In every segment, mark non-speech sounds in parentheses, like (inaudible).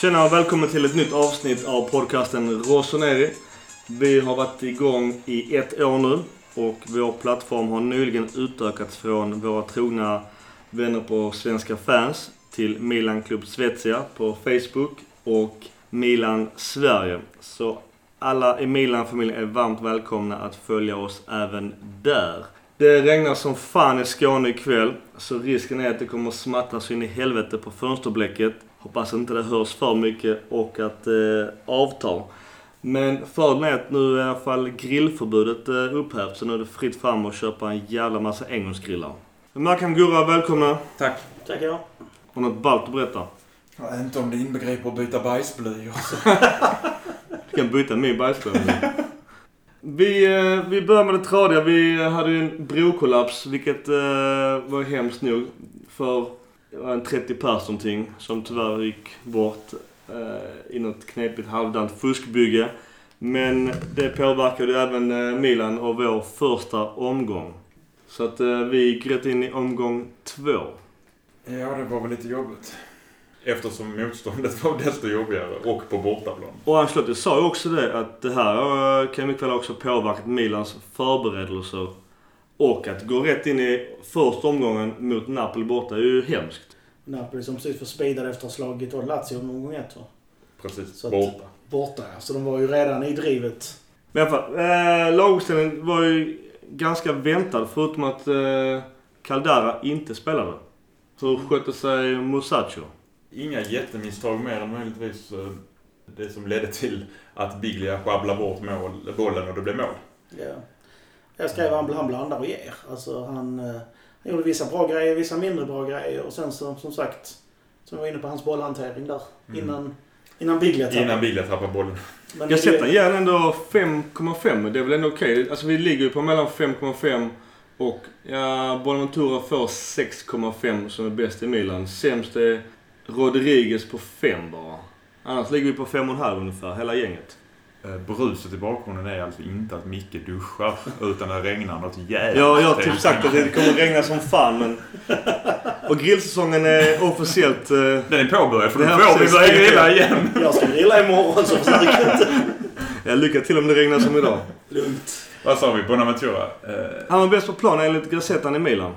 Tjena och välkommen till ett nytt avsnitt av podcasten Rossoneri. Vi har varit igång i ett år nu och vår plattform har nyligen utökats från våra trogna vänner på Svenska fans till Milan Club Svezia på Facebook och Milan Sverige. Så alla i Milan-familjen är varmt välkomna att följa oss även där. Det regnar som fan i Skåne ikväll, så risken är att det kommer smattras in i helvete på fönsterblecket. Hoppas inte det hörs för mycket och att det eh, avtar. Men fördelen är att nu är i alla fall grillförbudet eh, upphävt, så nu är det fritt fram att köpa en jävla massa engångsgrillar. Malcolm Gurra, välkomna! Tack. Tackar. Har något ballt att berätta? Ja, inte om det inbegriper att byta bajsblöjor. Du kan byta min bajsblöja. (laughs) Vi, eh, vi börjar med det tradiga. Vi hade ju en brokollaps, vilket eh, var hemskt nog. För var en 30 pers någonting, som tyvärr gick bort eh, i något knepigt halvdant fuskbygge. Men det påverkade även eh, Milan och vår första omgång. Så att eh, vi rätt in i omgång två. Ja, det var väl lite jobbigt. Eftersom motståndet var desto jobbigare och på bortaplan. Och Ancelotti sa ju också det att det här eh, kan mycket väl också påverkat Milans förberedelser. Och att gå rätt in i första omgången mot Napoli borta är ju hemskt. Napoli som precis förspeedade efter att ha slagit Lazio någon gång ett va? Precis. Så att- Borta. Borta ja. Så de var ju redan i drivet. Men i alla fall, eh, laguppställningen var ju ganska väntad förutom att eh, Caldara inte spelade. Hur skötte sig Musacho? Inga jättemisstag mer än möjligtvis eh, det som ledde till att Biglia sjabblade bort mål, bollen och det blev mål. Ja. Jag skrev han, han blandar och ger. Alltså han, eh, han gjorde vissa bra grejer, vissa mindre bra grejer. Och sen så, som sagt, som jag var inne på, hans bollhantering där. Mm. Innan, innan Biglia tappade. Innan Biglia tappade bollen. Men det- Gazzetta ger ändå 5,5. Det är väl ändå okej. Alltså vi ligger ju på mellan 5,5 och ja, Bonaventura får 6,5 som är bäst i Milan. Sämst är Rodriguez på 5 bara. Annars ligger vi på 5,5 ungefär, hela gänget. Eh, Bruset i bakgrunden är alltså inte att Micke duschar utan det regnar något jävligt. Ja, jag har typ sagt att det kommer regna som fan men... Och grillsäsongen är officiellt... Eh, Den är påbörjad för här får vi börja grilla igen. Jag ska grilla imorgon så försök inte. jag lycka till om det regnar som idag. Lugnt. Vad sa vi? Bonaventura? Eh, Han var bäst på plan enligt Gazettan i Milan.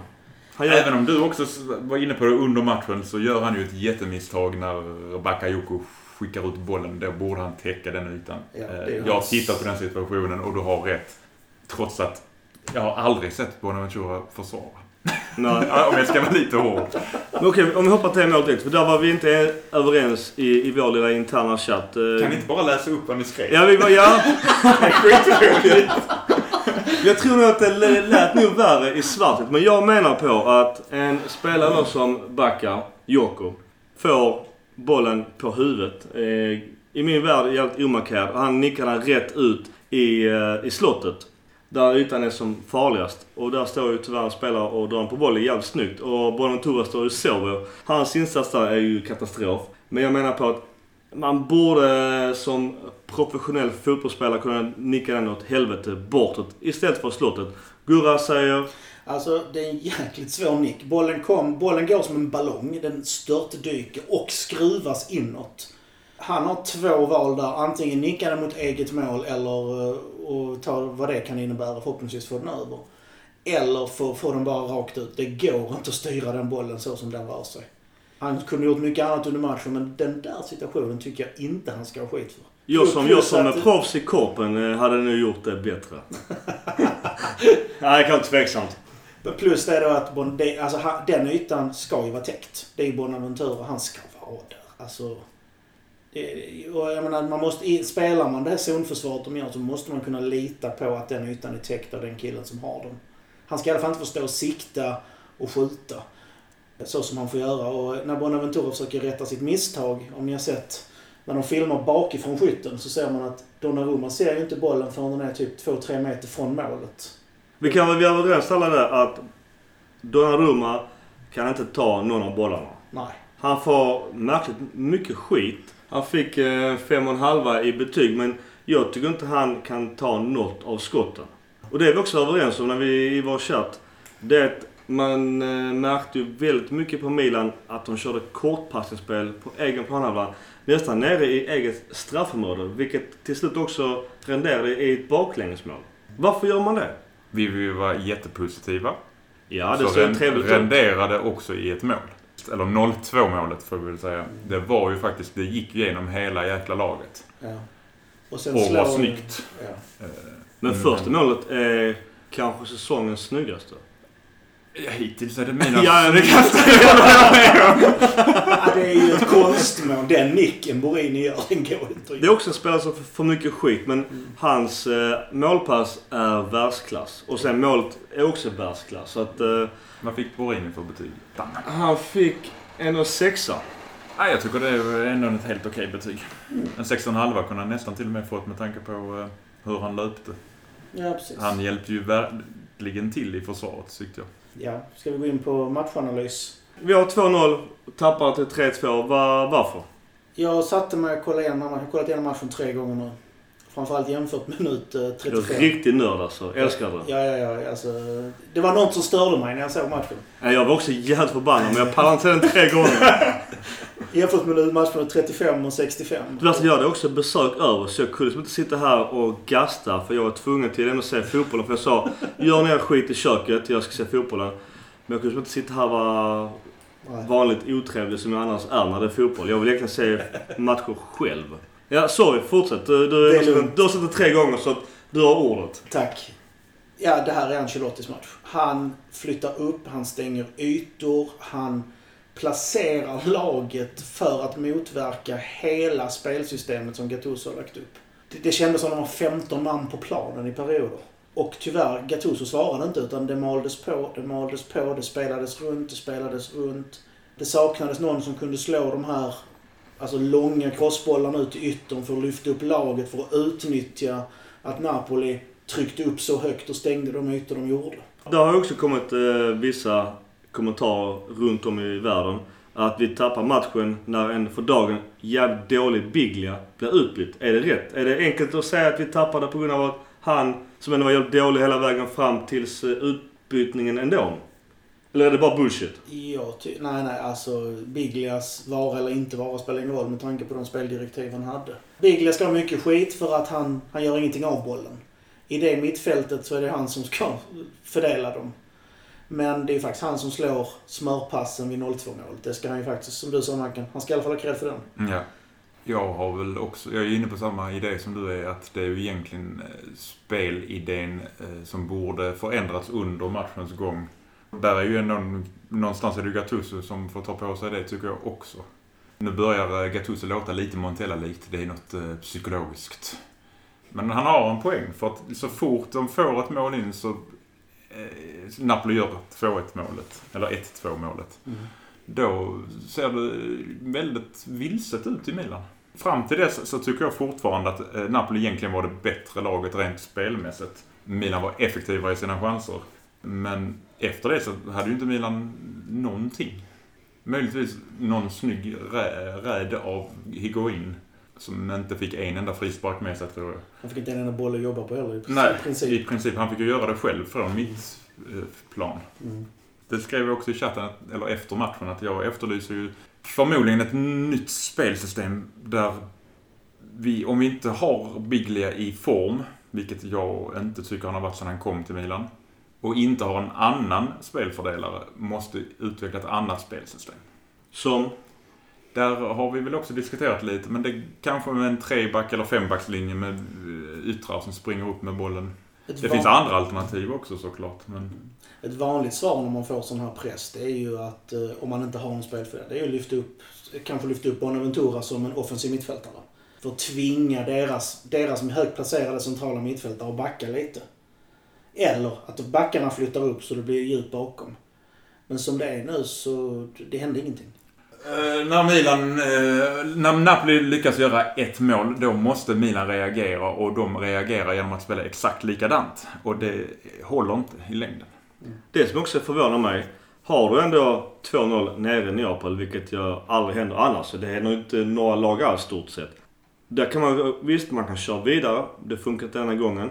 Även om du också var inne på det under matchen så gör han ju ett jättemisstag när Bakayoko skickar ut bollen. Då borde han täcka den ytan. Ja, Eh, jag hans- tittar på den situationen och du har rätt. Trots att jag har aldrig sett Bonaventura försvara. (laughs) Nej. Om jag ska vara lite hård. Men okej, om vi hoppar till målet direkt. För där var vi inte överens i, i vår lilla interna chatt. Kan ni inte bara läsa upp vad ni skrev? Ja, vi var... Ja. (laughs) Skitroligt. Jag tror nog att det lät nog värre i svartet. Men jag menar på att en spelare som backar, Joko, får bollen på huvudet. Eh, I min värld jävligt omarkerad. Han nickar den rätt ut i, eh, i slottet. Där ytan är som farligast. Och där står ju tyvärr en spelare och drar den på bollen jävligt snyggt. Och Bonaventura står ju så. Hans insats där är ju katastrof. Men jag menar på att man borde eh, som professionell fotbollsspelare kunna nicka den åt helvete bortåt istället för slottet. Gurra säger... Alltså det är en jäkligt svår nick. Bollen kom, bollen går som en ballong. Den störtdyker och skruvas inåt. Han har två val där. Antingen nicka den mot eget mål eller eh, och ta vad det kan innebära. Förhoppningsvis få den över. Eller få, få den bara rakt ut. Det går inte att styra den bollen så som den rör sig. Han kunde gjort mycket annat under matchen men den där situationen tycker jag inte han ska ha skit för. Jag som, jag som att- proffs i korpen eh, hade nu gjort det bättre. (laughs) Nej, kanske tveksamt. Men plus det då att Bon, det, alltså, den ytan ska ju vara täckt. Det är ju Bonaventura, han ska vara där. Alltså, det, och jag menar, man måste, spelar man det här zonförsvaret de gör så måste man kunna lita på att den ytan är täckt av den killen som har den. Han ska i alla fall inte få stå och sikta och skjuta. Så som han får göra. Och när Bonaventura försöker rätta sitt misstag, om ni har sett när de filmar bakifrån skytten så ser man att Donnarumma ser ju inte bollen förrän den är typ 2-3 meter från målet. Vi kan väl vara överens alla där att Donnarumma kan inte ta någon av bollarna. Nej. Han får märkligt mycket skit. Han fick eh, fem och en halva i betyg men jag tycker inte han kan ta något av skotten. Och det är vi också överens om när vi i vår chatt. Det Man eh, märkte ju väldigt mycket på Milan att de körde kortpassningsspel på egen planhalva. Nästan nere i eget straffområde. Vilket till slut också renderade i ett baklängesmål. Varför gör man det? Vi vill vara jättepositiva. Ja, det ser trevligt ut. renderade också i ett mål. Eller 0-2 målet får vi väl säga. Det var ju faktiskt, det gick genom hela jäkla laget. Ja. Och sen Och var slår- snyggt. Ja. Eh, Men Mm. första målet är kanske säsongens snyggaste. Ja, hittills är det mina (laughs) Ja, det snyggaste. Ja, det är ju ett konstmål. Den nicken Borini gör, den går inte Det är också en spelare som får för mycket skit, men hans eh, målpass är världsklass. Och sen målet är också världsklass. Så att, eh, Vad fick Borini för betyg? han fick en sexa. Nej, jag tycker det är ändå ett helt okej betyg. En 16,5 kunde han nästan till och med fått med tanke på eh, hur han löpte. Ja, precis. Han hjälpte ju verkligen till i försvaret, tyckte jag. Ja, ska vi gå in på matchanalys? Vi har 2-0, tappar till 3-2. Va, varför? Jag satte mig och kollade igenom, jag har kollat igenom matchen tre gånger nu. Framförallt jämfört med minut eh, Jag är 35. riktig nörd alltså. Älskar det. Ja, ja, ja. Alltså, det var något som störde mig när jag såg matchen. Jag var också jävligt förbannad, men jag pallade inte den tre gånger. (laughs) Jämfört med matchen 35 och 65. Det värsta jag hade också besök över, så jag kunde liksom inte sitta här och gasta. För jag var tvungen till att se fotbollen. För jag sa, gör ner skit i köket, jag ska se fotbollen. Men jag kunde liksom inte sitta här och vara vanligt otrevlig som jag annars är när det är fotboll. Jag vill egentligen se matcher själv. Ja, sorry. Fortsätt. Du, du, Det är du, har sett det tre gånger så du har ordet. Tack. Ja, det här är Ancelottis match. Han flyttar upp, han stänger ytor, han placerar laget för att motverka hela spelsystemet som Gattuso har lagt upp. Det, det kändes som att de var 15 man på planen i perioder. Och tyvärr, Gattuso svarade inte utan det maldes på, det maldes på, det spelades runt, det spelades runt. Det saknades någon som kunde slå de här alltså långa crossbollar nu till yttern för att lyfta upp laget, för att utnyttja att Napoli tryckte upp så högt och stängde de ytor de gjorde. Det har också kommit eh, vissa kommentarer runt om i världen. Att vi tappar matchen när en för dagen jävligt dålig Biglia blir utbytt. Är det rätt? Är det enkelt att säga att vi tappade på grund av att han, som ändå var jävligt dålig hela vägen fram tills eh, utbytningen ändå? Eller är det bara bullshit? Ja, ty- nej, nej, alltså Biglias vara eller inte vara spelar ingen roll med tanke på de speldirektiv han hade. Biglia ska ha mycket skit för att han, han gör ingenting av bollen. I det mittfältet så är det han som ska (laughs) fördela dem. Men det är faktiskt han som slår smörpassen vid 0-2 målet. Det ska han ju faktiskt, som du sa Mackan, han ska i alla fall ha cred för den. Ja. Jag har väl också, jag är inne på samma idé som du är, att det är ju egentligen eh, spelidén eh, som borde förändrats under matchens gång. Där är ju ändå, någonstans är det Gattuso som får ta på sig det tycker jag också. Nu börjar eh, Gattuso låta lite Montella-likt, det är något eh, psykologiskt. Men han har en poäng, för att så fort de får ett mål in så eh, Napoli gör 2-1 målet, eller 1-2 målet. Då ser det väldigt vilset ut i Milan. Fram till dess så tycker jag fortfarande att eh, Napoli egentligen var det bättre laget rent spelmässigt. Milan var effektivare i sina chanser. Men efter det så hade ju inte Milan någonting. Möjligtvis någon snygg rä- räd av Higuain. Som inte fick en enda frispark med sig tror jag. Han fick inte en enda boll att jobba på heller i Nej, princip. i princip. Han fick ju göra det själv från mitt eh, plan. Mm. Det skrev jag också i chatten, att- eller efter matchen, att jag efterlyser ju förmodligen ett nytt spelsystem där vi, om vi inte har Biglia i form, vilket jag inte tycker han har varit sedan han kom till Milan, och inte har en annan spelfördelare, måste utveckla ett annat spelsystem. Som? Där har vi väl också diskuterat lite, men det kanske med en treback eller fembackslinje med eh, yttrar som springer upp med bollen. Ett Det finns andra alternativ också såklart, men... Ett vanligt svar när man får sån här press, det är ju att eh, om man inte har en spelfördelare, det är ju att lyfta upp, kanske lyfta upp Bonaventura som en offensiv mittfältare. För att tvinga deras, deras högt placerade centrala mittfältare att backa lite. Eller att backarna flyttar upp så det blir djup bakom. Men som det är nu så, det händer ingenting. Eh, när Milan, eh, när Napoli lyckas göra ett mål, då måste Milan reagera och de reagerar genom att spela exakt likadant. Och det håller inte i längden. Det som också förvånar mig. Har du ändå 2-0 nere i Neapel, vilket ju aldrig händer annars. Det är nog inte några lag alls stort sett. Där kan man, visst man kan köra vidare. Det funkar denna gången.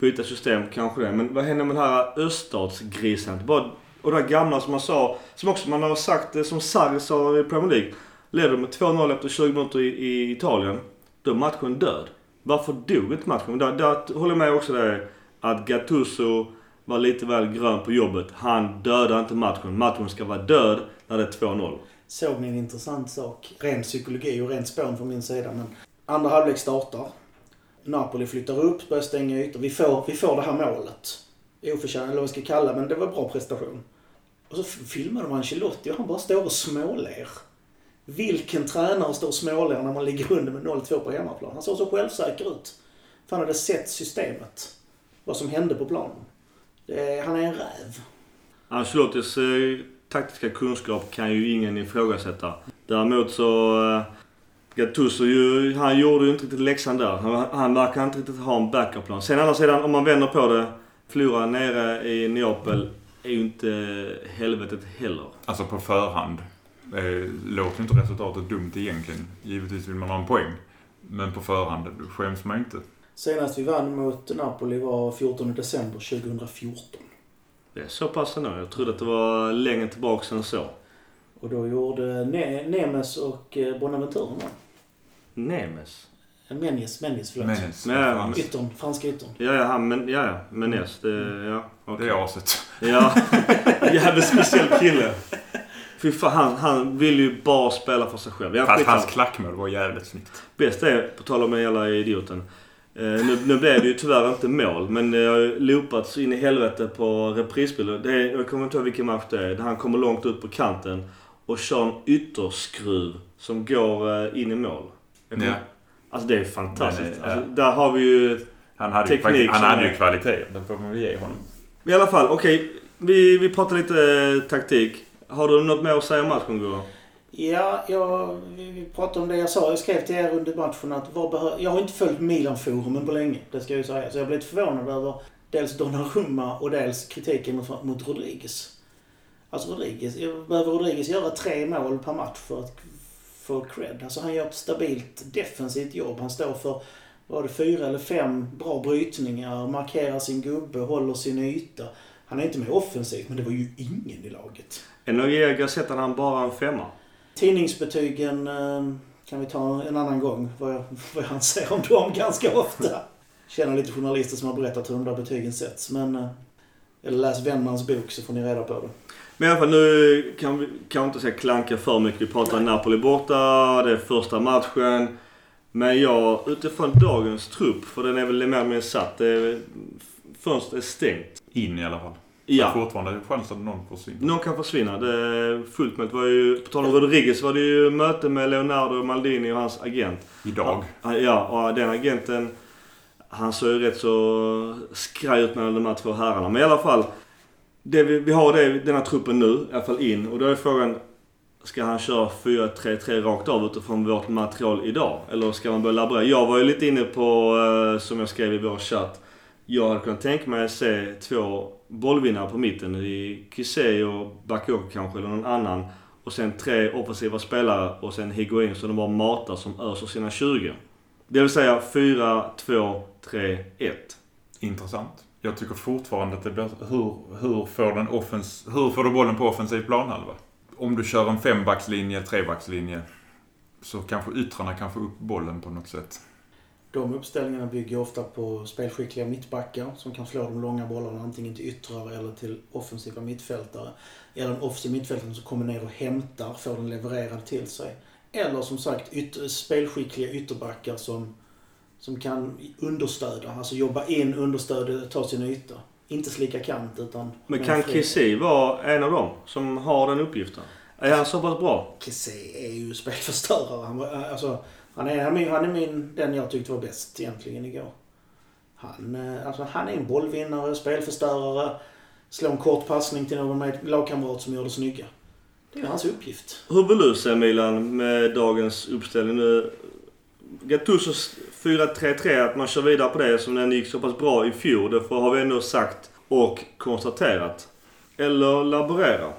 Byta system, kanske det. Men vad händer med den här öststatsgrisen? Bara Och det här gamla som man sa, som också man har sagt, eh, som Sarri sa i Premier League. Leder med 2-0 efter 20 minuter i, i Italien. Då är matchen död. Varför dog inte matchen? Där, där håller jag med också där att Gattuso var lite väl grön på jobbet. Han dödar inte matchen. Matchen ska vara död när det är 2-0. Såg ni en intressant sak? Ren psykologi och rent spån från min sida. Men andra halvlek startar. Napoli flyttar upp, börjar stänga ytor. Vi får, vi får det här målet. Oförtjänt, eller vad jag ska kalla men det var en bra prestation. Och så filmade man Ancelotti och han bara står och småler. Vilken tränare står och småler när man ligger under med 0-2 på hemmaplan? Han såg så självsäker ut. För han hade sett systemet. Vad som hände på planen. Det, han är en räv. Ancelottis eh, taktiska kunskap kan ju ingen ifrågasätta. Däremot så... Eh, Gattuso ju, han gjorde ju inte riktigt läxan där. Han, han verkar inte riktigt ha en backup-plan. Sen andra sidan, om man vänder på det. Förlora nere i Neapel är ju inte helvetet heller. Alltså på förhand eh, låter inte resultatet dumt egentligen. Givetvis vill man ha en poäng. Men på förhand skäms man inte. Senast vi vann mot Napoli var 14 december 2014. Det är så pass ändå. Jag trodde att det var längre tillbaka än så. Och då gjorde ne Nemes och eh, Bonaventura mål. Nemes? Eh, Menjes, Menjes förlåt. Menes. Ja, fan. Yttern, franska yttern. Ja, ja, han, men, ja, ja. Menes. Det, ja, okej. Det är aset. Ja, (laughs) jävligt speciell kille. Fy fan, han, han vill ju bara spela för sig själv. Ja, Fast hans klackmål var jävligt snyggt. Bäst är, på tal om den jävla idioten. Eh, nu, nu blev det ju tyvärr inte mål, men det har ju loopats in i helvete på. Det är, jag kommer inte ihåg vilken match det är. Där han kommer långt ut på kanten och kör en ytterskruv som går eh, in i mål. Ja. Alltså det är fantastiskt. Men, eh, Alltså, där har vi ju... Han hade, ju, Teknik faktiskt- han hade ju kvalitet. Den får man väl ge honom. I alla fall, okej. Vi, vi pratar lite eh, taktik. Har du något mer att säga om matchen, Gurra? Ja, jag, vi, pratade om det jag sa. Jag skrev till er under matchen att vad behö- jag har inte följt Milan-forumen på länge. Det ska jag ju säga. Så jag blev lite förvånad över dels Donnarumma och dels kritiken mot, mot Rodriguez. Alltså Rodriguez, jag behöver Rodriguez göra tre mål per match för att få cred. Alltså han gör ett stabilt defensivt jobb. Han står för, var det fyra eller fem bra brytningar, markerar sin gubbe, håller sin yta. Han är inte med offensivt, men det var ju ingen i laget. Enogia Gazzetta han bara en femma. Tidningsbetygen eh, kan vi ta en annan gång. Vad jag, vad jag anser om dem ganska ofta. Känner lite journalister som har berättat hur de där betygen sätts. Men, eh, eller läs Wennmans bok så får ni reda på det. Men i alla fall nu kan vi kan inte säga klanka för mycket. Vi pratar Napoli borta, det är första matchen. Men jag, utifrån dagens trupp, för den är väl mer eller mindre satt. Fönstret är stängt. In i alla fall. Ja. Så fortfarande chans att någon försvinner. Någon kan försvinna. Det är fullt med. Det var ju, på tal om Rodriguez var det ju möte med Leonardo Maldini och hans agent. Idag. Ja, och den agenten, han såg ju rätt så skraj ut mellan de här två herrarna. Men i alla fall, det vi, vi har det, den här truppen nu, i alla fall in. Och då är frågan, ska han köra 4-3-3 rakt av utifrån vårt material idag? Eller ska man börja laborera? Jag var ju lite inne på, eh, som jag skrev i vår chatt, jag hade kunnat tänka mig att se två bollvinnare på mitten. I Kisei och Bakayoko kanske, eller någon annan. Och sen tre offensiva spelare och sen Higuain som de bara matar som öser sina 20. Det vill säga 4, 2, 3, 1. Intressant. Jag tycker fortfarande att det blir... Hur, hur, får, den offens, hur får du bollen på offensiv planhalva? Om du kör en fembackslinje, trebackslinje så kanske yttrarna kan få upp bollen på något sätt. De uppställningarna bygger ofta på spelskickliga mittbackar som kan slå de långa bollarna antingen till yttrar eller till offensiva mittfältare. Eller en offensiv mittfältare som kommer ner och hämtar, får den levererad till sig. Eller som sagt yt spelskickliga ytterbackar som, som kan understöda, alltså jobba in, understöda, ta sin yta. Inte slicka kant utan... Men kan Kisei vara en av dem som har den uppgiften? Är han så pass bra? Kessie är ju spelförstörare. Han, alltså, han, är, han, är, han är min, den jag tyckte var bäst egentligen igår. Han, eh, alltså, han är en bollvinnare, spelförstörare, slår en kort passning till någon med lagkamrat som gör det snygga. Det är hans uppgift. Hur vill du se Milan med dagens uppställning nu? Gattusos 4-3-3, att man kör vidare på det som den gick så pass bra i fjol. Det har vi ändå sagt och konstaterat. Eller laborera.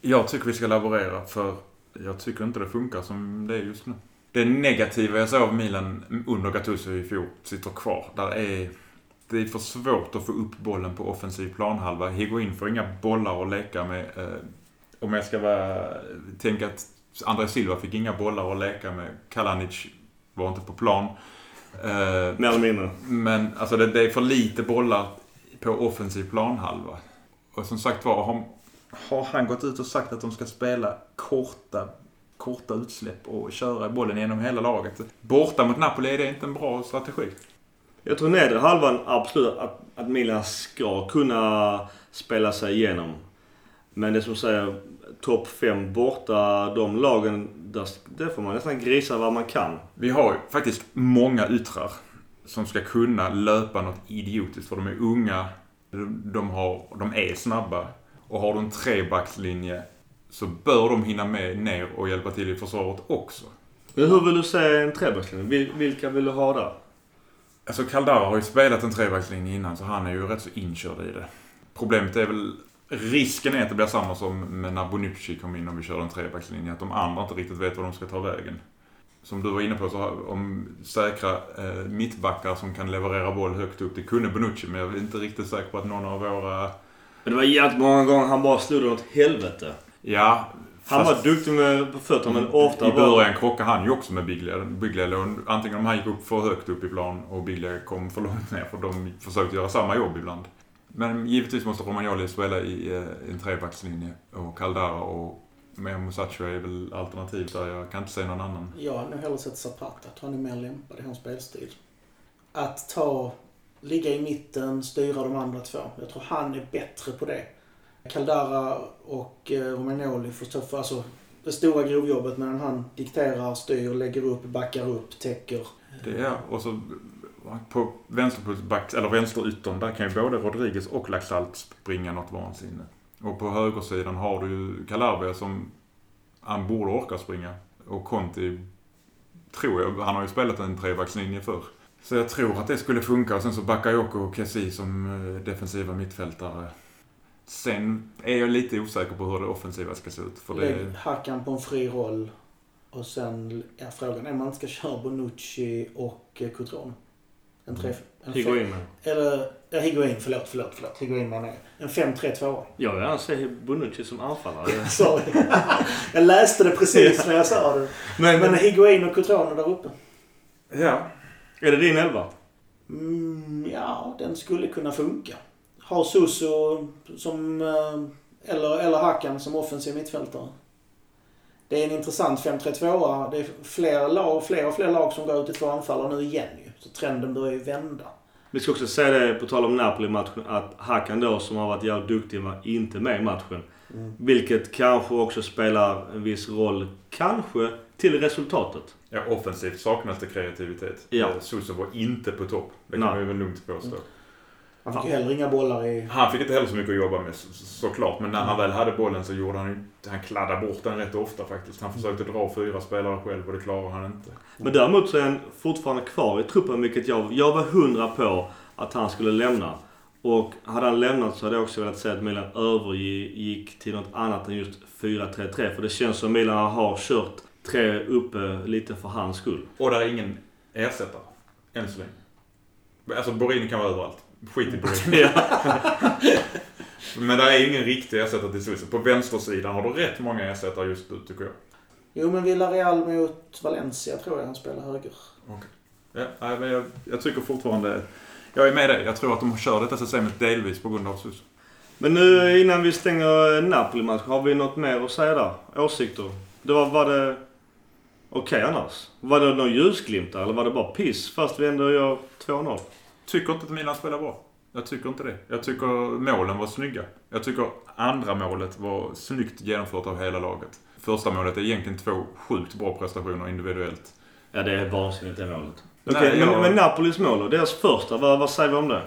Jag tycker vi ska laborera för jag tycker inte det funkar som det är just nu. Det negativa jag såg av Milan under Gattuso i fjol sitter kvar. Där är det är för svårt att få upp bollen på offensiv planhalva. Higuain får inga bollar att leka med. Eh, om jag ska vara, tänka att André Silva fick inga bollar att leka med. Kalanic var inte på plan. Eh, Mer eller mindre. Men alltså det, det, är för lite bollar på offensiv planhalva. Och som sagt var, har, har han gått ut och sagt att de ska spela korta korta utsläpp och köra bollen genom hela laget. Borta mot Napoli är det inte en bra strategi. Jag tror nedre halvan absolut att, att Milan ska kunna spela sig igenom. Men det som säger topp 5 borta, de lagen, där, där får man nästan grisa vad man kan. Vi har faktiskt många yttrar som ska kunna löpa något idiotiskt. För de är unga, de, har, de är snabba. Och har du en trebackslinje så bör de hinna med ner och hjälpa till i försvaret också. Men hur vill du se en trebackslinje? Vilka vill du ha där? Alltså Caldara har ju spelat en trebackslinje innan så han är ju rätt så inkörd i det. Problemet är väl Risken är att det blir samma som när Bonucci kom in och vi körde en trebackslinje. Att de andra inte riktigt vet var de ska ta vägen. Som du var inne på, så har, om säkra eh, mittbackar som kan leverera boll högt upp. Det kunde Bonucci, men jag är inte riktigt säker på att någon av våra... Men det var jävligt många gånger han bara slog det åt helvete. Ja. Han var duktig med på fötterna men ofta I början krockade han ju också med. Biglia antingen om han gick upp för högt upp i plan och Biglia kom för långt ner. För de försökte göra samma jobb ibland. Men givetvis måste Romagnoli spela i eh, en trebackslinje. Och Caldara och med Musacho är väl alternativ där. Jag kan inte se någon annan. Jag hade nog hellre sett Zapata. Han är mer lämpad i hans spelstil. Att ta, ligga i mitten, styra de andra två. Jag tror han är bättre på det. Caldara och eh, Romagnoli får stå för alltså, det stora grovjobbet medan han dikterar, styr, lägger upp, backar upp, täcker. Det är, och så på vänsterback, eller vänsteryttern, där kan ju både Rodriguez och Laxalt springa något vansinne. Och på högersidan har du ju Calabria som han borde orka springa. Och Conti, tror jag, han har ju spelat en trebackslinje förr. Så jag tror att det skulle funka. Och sen så Bakayoko och Kessi som eh, defensiva mittfältare. Sen är jag lite osäker på hur det offensiva ska se ut. För det... Hackan på en fri roll. Och sen är frågan om man ska köra Bonucci och eh, Coutron. En tre... En Higuain Eller, ja Higuain, förlåt, förlåt, förlåt. Higuain menar jag. En 5-3-2. Jag vill gärna se Bonucci som anfallare. (laughs) Sorry. jag läste det precis när jag sa det. (laughs) Men, men Higuain och Cotrone där uppe. Ja. Är det din elva? Mm, ja, den skulle kunna funka. Ha Suso som... Eh, eller, eller Hakan som offensiv mittfältare. Det är en intressant 5-3-2. Det är fler, lag, fler och fler lag som går ut i två anfallare nu igen ju. Så trenden börjar ju vända. Vi ska också säga det, på tal om Napoli-matchen, att Hakan då som har varit jävligt duktig var inte med i matchen. Mm. Vilket kanske också spelar en viss roll, kanske, till resultatet. Ja, offensivt saknas det kreativitet. Ja. Suso var inte på topp. Det kan Nej. man ju väl lugnt påstå. Mm. Han fick heller inga bollar i... Han fick inte heller så mycket att jobba med såklart. Men när han väl hade bollen så gjorde han. Han kladdade bort den rätt ofta faktiskt. Han försökte dra fyra spelare själv och det klarade han inte. Men däremot så är han fortfarande kvar i truppen vilket jag... Jag var hundra på att han skulle lämna. Och hade han lämnat så hade jag också velat säga att Milan övergick till något annat än just 4-3-3. För det känns som Milan har kört tre uppe lite för hans skull. Och där är ingen ersättare. Än så länge. Alltså Borini kan vara överallt. Skit i Borini. (laughs) (laughs) men det är ingen riktig ersättare till Suisse. På vänstersidan har du rätt många ersättare just nu tycker jag. Jo men Villarreal mot Valencia tror jag han spelar höger. Okej. Okay. Ja, men jag, jag tycker fortfarande... Jag är med dig. Jag tror att de kör detta systemet delvis på grund av Suisse. Men nu innan vi stänger Napoli-matchen, har vi något mer att säga där? Åsikter? Det var, var det okej okay, annars? Var det någon ljusglimtar eller var det bara piss fast vi ändå gör 2-0? Tycker inte att Milan spelar bra. Jag tycker inte det. Jag tycker målen var snygga. Jag tycker andra målet var snyggt genomfört av hela laget. Första målet är egentligen två sjukt bra prestationer individuellt. Ja, det är vansinnigt det målet. Okej, okay, jag... men, men Napolis mål och deras första, vad, vad säger vi om det?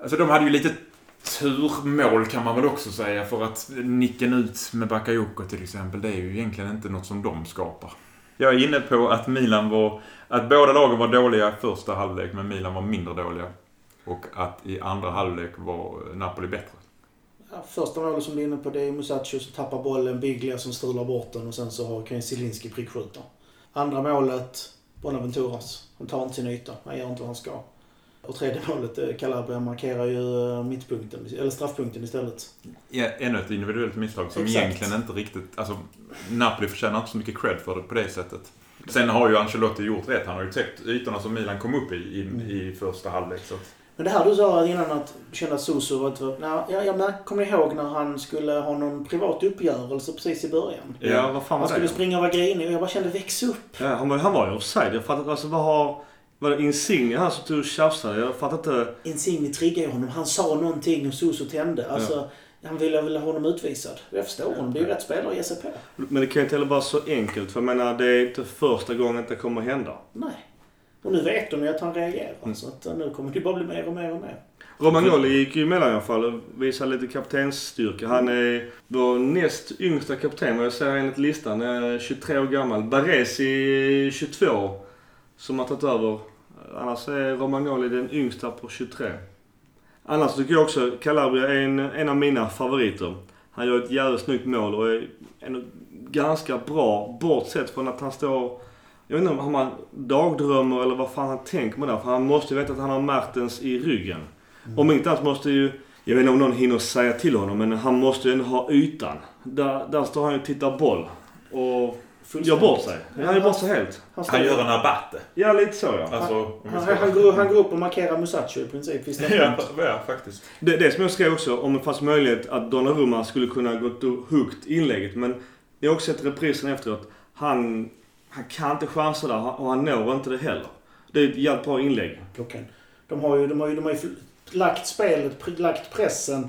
Alltså de hade ju lite turmål kan man väl också säga. För att nicken ut med Bakayoko till exempel, det är ju egentligen inte något som de skapar. Jag är inne på att Milan var... Att båda lagen var dåliga i första halvlek, men Milan var mindre dåliga. Och att i andra halvlek var Napoli bättre. Ja, första målet som du är inne på, det är Musacho som tappar bollen, Biglia som strular bort den och sen så kan Zielinski prickskjuta. Andra målet, Bonaventuras. Han tar inte sin yta. Han gör inte vad han ska. Och tredje målet, eh, Calabria markerar ju eh, mittpunkten, eller straffpunkten istället. Ja, ännu ett individuellt misstag som Exakt. egentligen inte riktigt... Alltså, Napoli förtjänar inte så mycket cred för det på det sättet. Sen har ju Ancelotti gjort rätt. Han har ju täckt ytorna som Milan kom upp i i, Mm. i första halvlek. Så att, Men det här du sa innan att du kände att Soso var ett... Nej, jag, kommer ihåg när han skulle ha någon privat uppgörelse precis i början. Ja, vad fan Han var skulle det? springa och vara grinig och jag bara kände väx upp. Ja, han, var, han var ju offside. Jag fattar inte. Alltså vad har... Var det Insigne han som tog och tjafsade? Jag fattar inte. Insigne triggade ju honom. Han sa någonting och Soso tände. Alltså, han ville väl ha honom utvisad. Jag förstår honom. Det är ju rätt spelare att ge sig på. Men det kan ju inte heller vara så enkelt. För jag menar, det är inte första gången det kommer hända. Nej. Och nu vet de ju att han reagerar. Mm. Så att eh, nu kommer det bara bli mer och mer och mer. Romagnoli gick ju emellan i alla fall och visade lite kaptensstyrka. Han är vår näst yngsta kapten vad jag ser enligt listan. är 23 år gammal. Baresi 22 som har tagit över. Annars är Romagnoli den yngsta på 23. Annars tycker jag också Calabria är en, en av mina favoriter. Han gör ett jävligt snyggt mål och är en ganska bra bortsett från att han står... Jag vet inte om han dagdrömmer eller vad fan han tänker med det. För han måste ju veta att han har Mertens i ryggen. Om inte annat måste ju... Jag vet inte om någon hinner säga till honom men han måste ju ändå ha ytan. Där, där står han ju och tittar boll. Och gör bort sig. Han gör bort sig helt. Han, han gör en abate. Ja, lite så ja. Alltså, han, ska- han, går, han går upp och markerar Musacho i princip vid ja, ja, faktiskt. Det, det som jag skrev också, om det fanns möjlighet att Donnarumma skulle kunna gått och huggt inlägget. Men jag har också sett reprisen efteråt. Han, han kan inte chansa där och han når inte det heller. Det är ett jävligt bra inlägg. Klockan. De har ju, de har ju, de har ju lagt spelet, lagt pressen,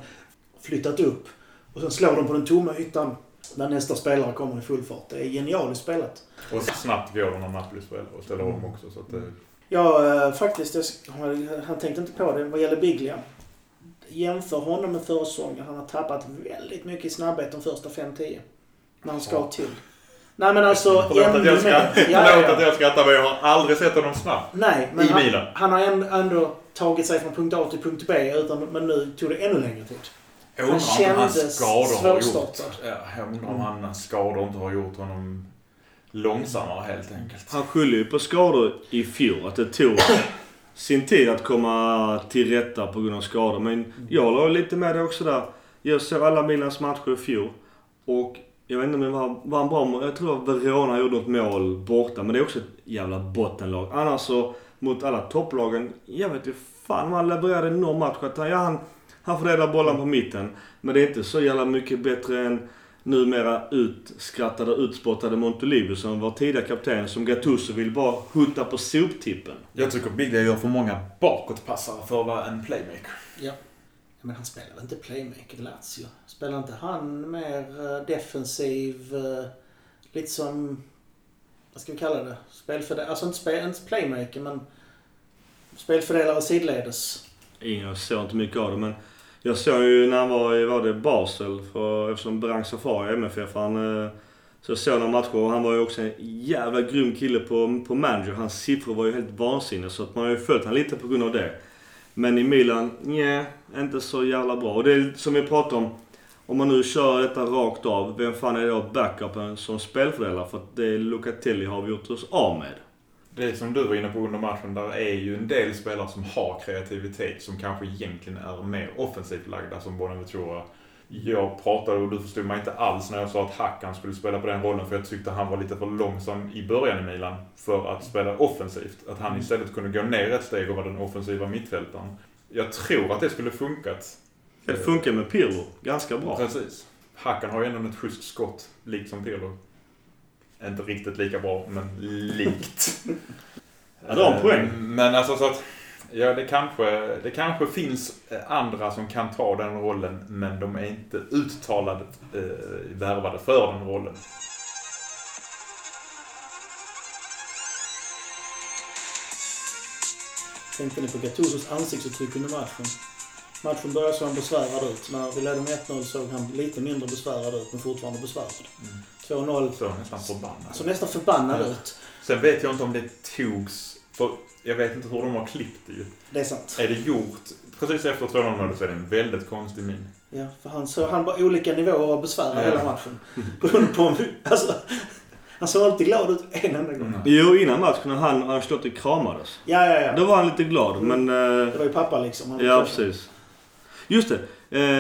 flyttat upp. Och sen slår de på den tomma ytan när nästa spelare kommer i full fart. Det är genialiskt spelat. Och snabbt går de när Napoli spelar och ställer om också. Så att det, Ja, eh, faktiskt. Jag, han tänkte inte på det vad gäller Biglia. Jämför honom med förra säsongen. Han har tappat väldigt mycket i snabbhet de första 5-10. När han ska Ja. till. Nej men alltså Förlåt (laughs) att jag, ska, mer. förlåt Ja, ja, att ja. jag skrattar men jag har aldrig sett honom snabb. Nej, men I han, Milan. han har ändå, ändå tagit sig från punkt A till punkt B. Utan, men nu tog det ännu längre tid. Jag Han undrar om hans skador har gjort... Ja, jag undrar om hans skador inte har gjort honom långsammare helt enkelt. Han skyller ju på skador i fjol. Att det tog (coughs) sin tid att komma till rätta på grund av skador. Men jag håller lite med dig också där. Jag såg alla Milans matcher i fjol. Och jag vet inte om det var, var en bra mål. Jag tror att Verona gjorde något mål borta. Men det är också ett jävla bottenlag. Annars så mot alla topplagen. Jag vet ju fan om han levererade någon match. Att han, ja, han, han fördelar bollen på mitten. Men det är inte så jävla mycket bättre än numera utskrattade och utspottade Montolivo som var tidigare kapten. Som Gattuso vill bara hutta på soptippen. Jag tycker Biglia gör för många bakåtpassare för att vara en playmaker. Ja. Men han spelar väl inte playmaker i Lazio? Spelar inte han mer eh, defensiv, eh, lite som, vad ska vi kalla det? Spelfördelare, alltså inte, spel, inte playmaker men spelfördelare sidledes. Ingen, jag såg inte mycket av det men jag såg ju när han var i, var det Basel, för, eftersom Berang Safari är MFF. Han, eh, så jag såg några matcher och han var ju också en jävla grym kille på, på manager. Hans siffror var ju helt vansinniga så att man har ju följt han lite på grund av det. Men i Milan, nej, inte så jävla bra. Och det är som vi pratade om. Om man nu kör detta rakt av, vem fan är då backupen som spelfördelare? För att det Lucatelli har vi gjort oss av med. Det som du var inne på under matchen, där är ju en del spelare som har kreativitet som kanske egentligen är mer offensivt lagda som Bonaventura. Jag pratade och du förstod mig inte alls när jag sa att Hackan skulle spela på den rollen för jag tyckte han var lite för långsam i början i Milan för att spela offensivt. Att han istället kunde gå ner ett steg och vara den offensiva mittfältaren. Jag tror att det skulle funkat. Det funkar med Pirlo ganska bra. Precis. Hackan har ju ändå ett schysst skott, likt som Pirlo. Inte riktigt lika bra, men likt. Ja, det har en poäng. Eh, Men alltså så att, ja det kanske, det kanske finns eh, andra som kan ta den rollen, men de är inte uttalat eh, värvade för den rollen. Tänkte ni på Gattusos ansiktsuttryck under matchen? Matchen började så han besvärad ut. När vi ledde med 1-0 såg han lite mindre besvärad ut, men fortfarande besvärad. 2-0 Så nästan förbannad. så nästan förbannad Ja. ut. Sen vet jag inte om det togs, för jag vet inte hur de har klippt det ju. Det är sant. Är det gjort precis efter 2-0 målet så är det en väldigt konstig min. Ja, för han, så han var olika nivåer av besvär Ja. hela matchen. (laughs) Beroende på om... Alltså, Han såg alltid glad ut en enda gång. Mm. Jo, innan matchen när han och Ancelotti kramades. Ja, ja, ja. Då var han lite glad, men... eh, Det var ju pappa liksom. Han- Ja, precis. Just det.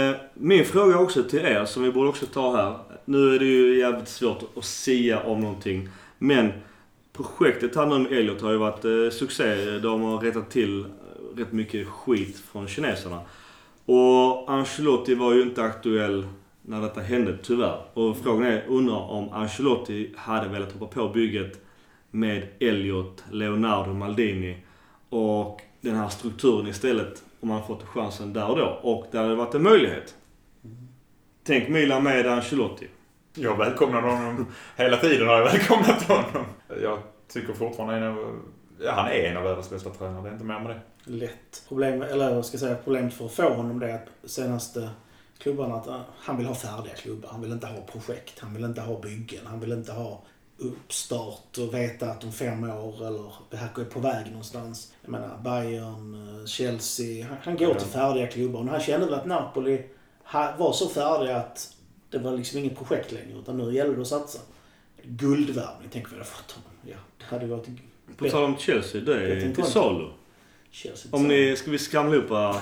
Eh, min fråga också till er, som vi borde också ta här. Nu är det ju jävligt svårt att sia om någonting. Men projektet nu med Elliot har ju varit eh, succé. De har rättat till eh, rätt mycket skit från kineserna. Och Ancelotti var ju inte aktuell när detta hände, tyvärr. Och frågan är, undrar om Ancelotti hade velat hoppa på bygget med Elliot, Leonardo, Maldini och den här strukturen istället om man fått chansen där och då. Och där hade det varit en möjlighet. Tänk Milan med Ancelotti. Jag välkomnar honom. Hela tiden har jag välkomnat honom. Jag tycker fortfarande en av, ja, han är en av världens bästa tränare. Det är inte mer med det. Lätt. Problem, eller vad ska jag säga, problemet för att få honom det är att senaste klubbarna att uh, han vill ha färdiga klubbar. Han vill inte ha projekt. Han vill inte ha byggen. Han vill inte ha uppstart och veta att om fem år eller det här är på väg någonstans. Jag menar Bayern, eh, Chelsea. Han, han går Ja. till färdiga klubbar. Och han kände väl att Napoli var så färdiga att det var liksom inget projekt längre. Utan nu gäller det att satsa. Guldvärvning, tänk vad vi hade fått honom. Ja, det hade varit På tal om Chelsea, det är till inte. salu. Chelsea. Om ni, ska vi skramla ihop vad,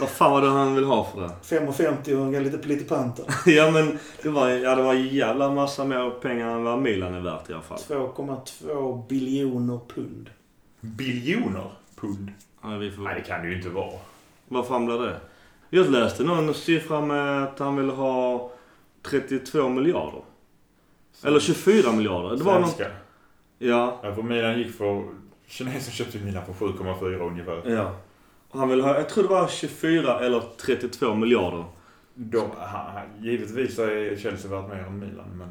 vad fan var det han vill ha för det? 5,50 och lite, lite panter. (laughs) ja men det var, ja, det var en jävla massa mer pengar än vad Milan är värt i alla fall. 2,2 biljoner pund. Biljoner pund. Ja, vi får, Nej, det kan det ju inte vara. Vad fan blir det? Jag läste någon siffra med att han ville ha 32 miljarder. Eller 24 miljarder. Det var någon... Svenska. Ja. Ja, för Milan gick för... Kinesen köpte Milan för 7,4 ungefär. Ja. Och Han vill ha, jag tror det var 24 eller 32 miljarder. De, ha- ha- givetvis är Chelsea värt mer än Milan, men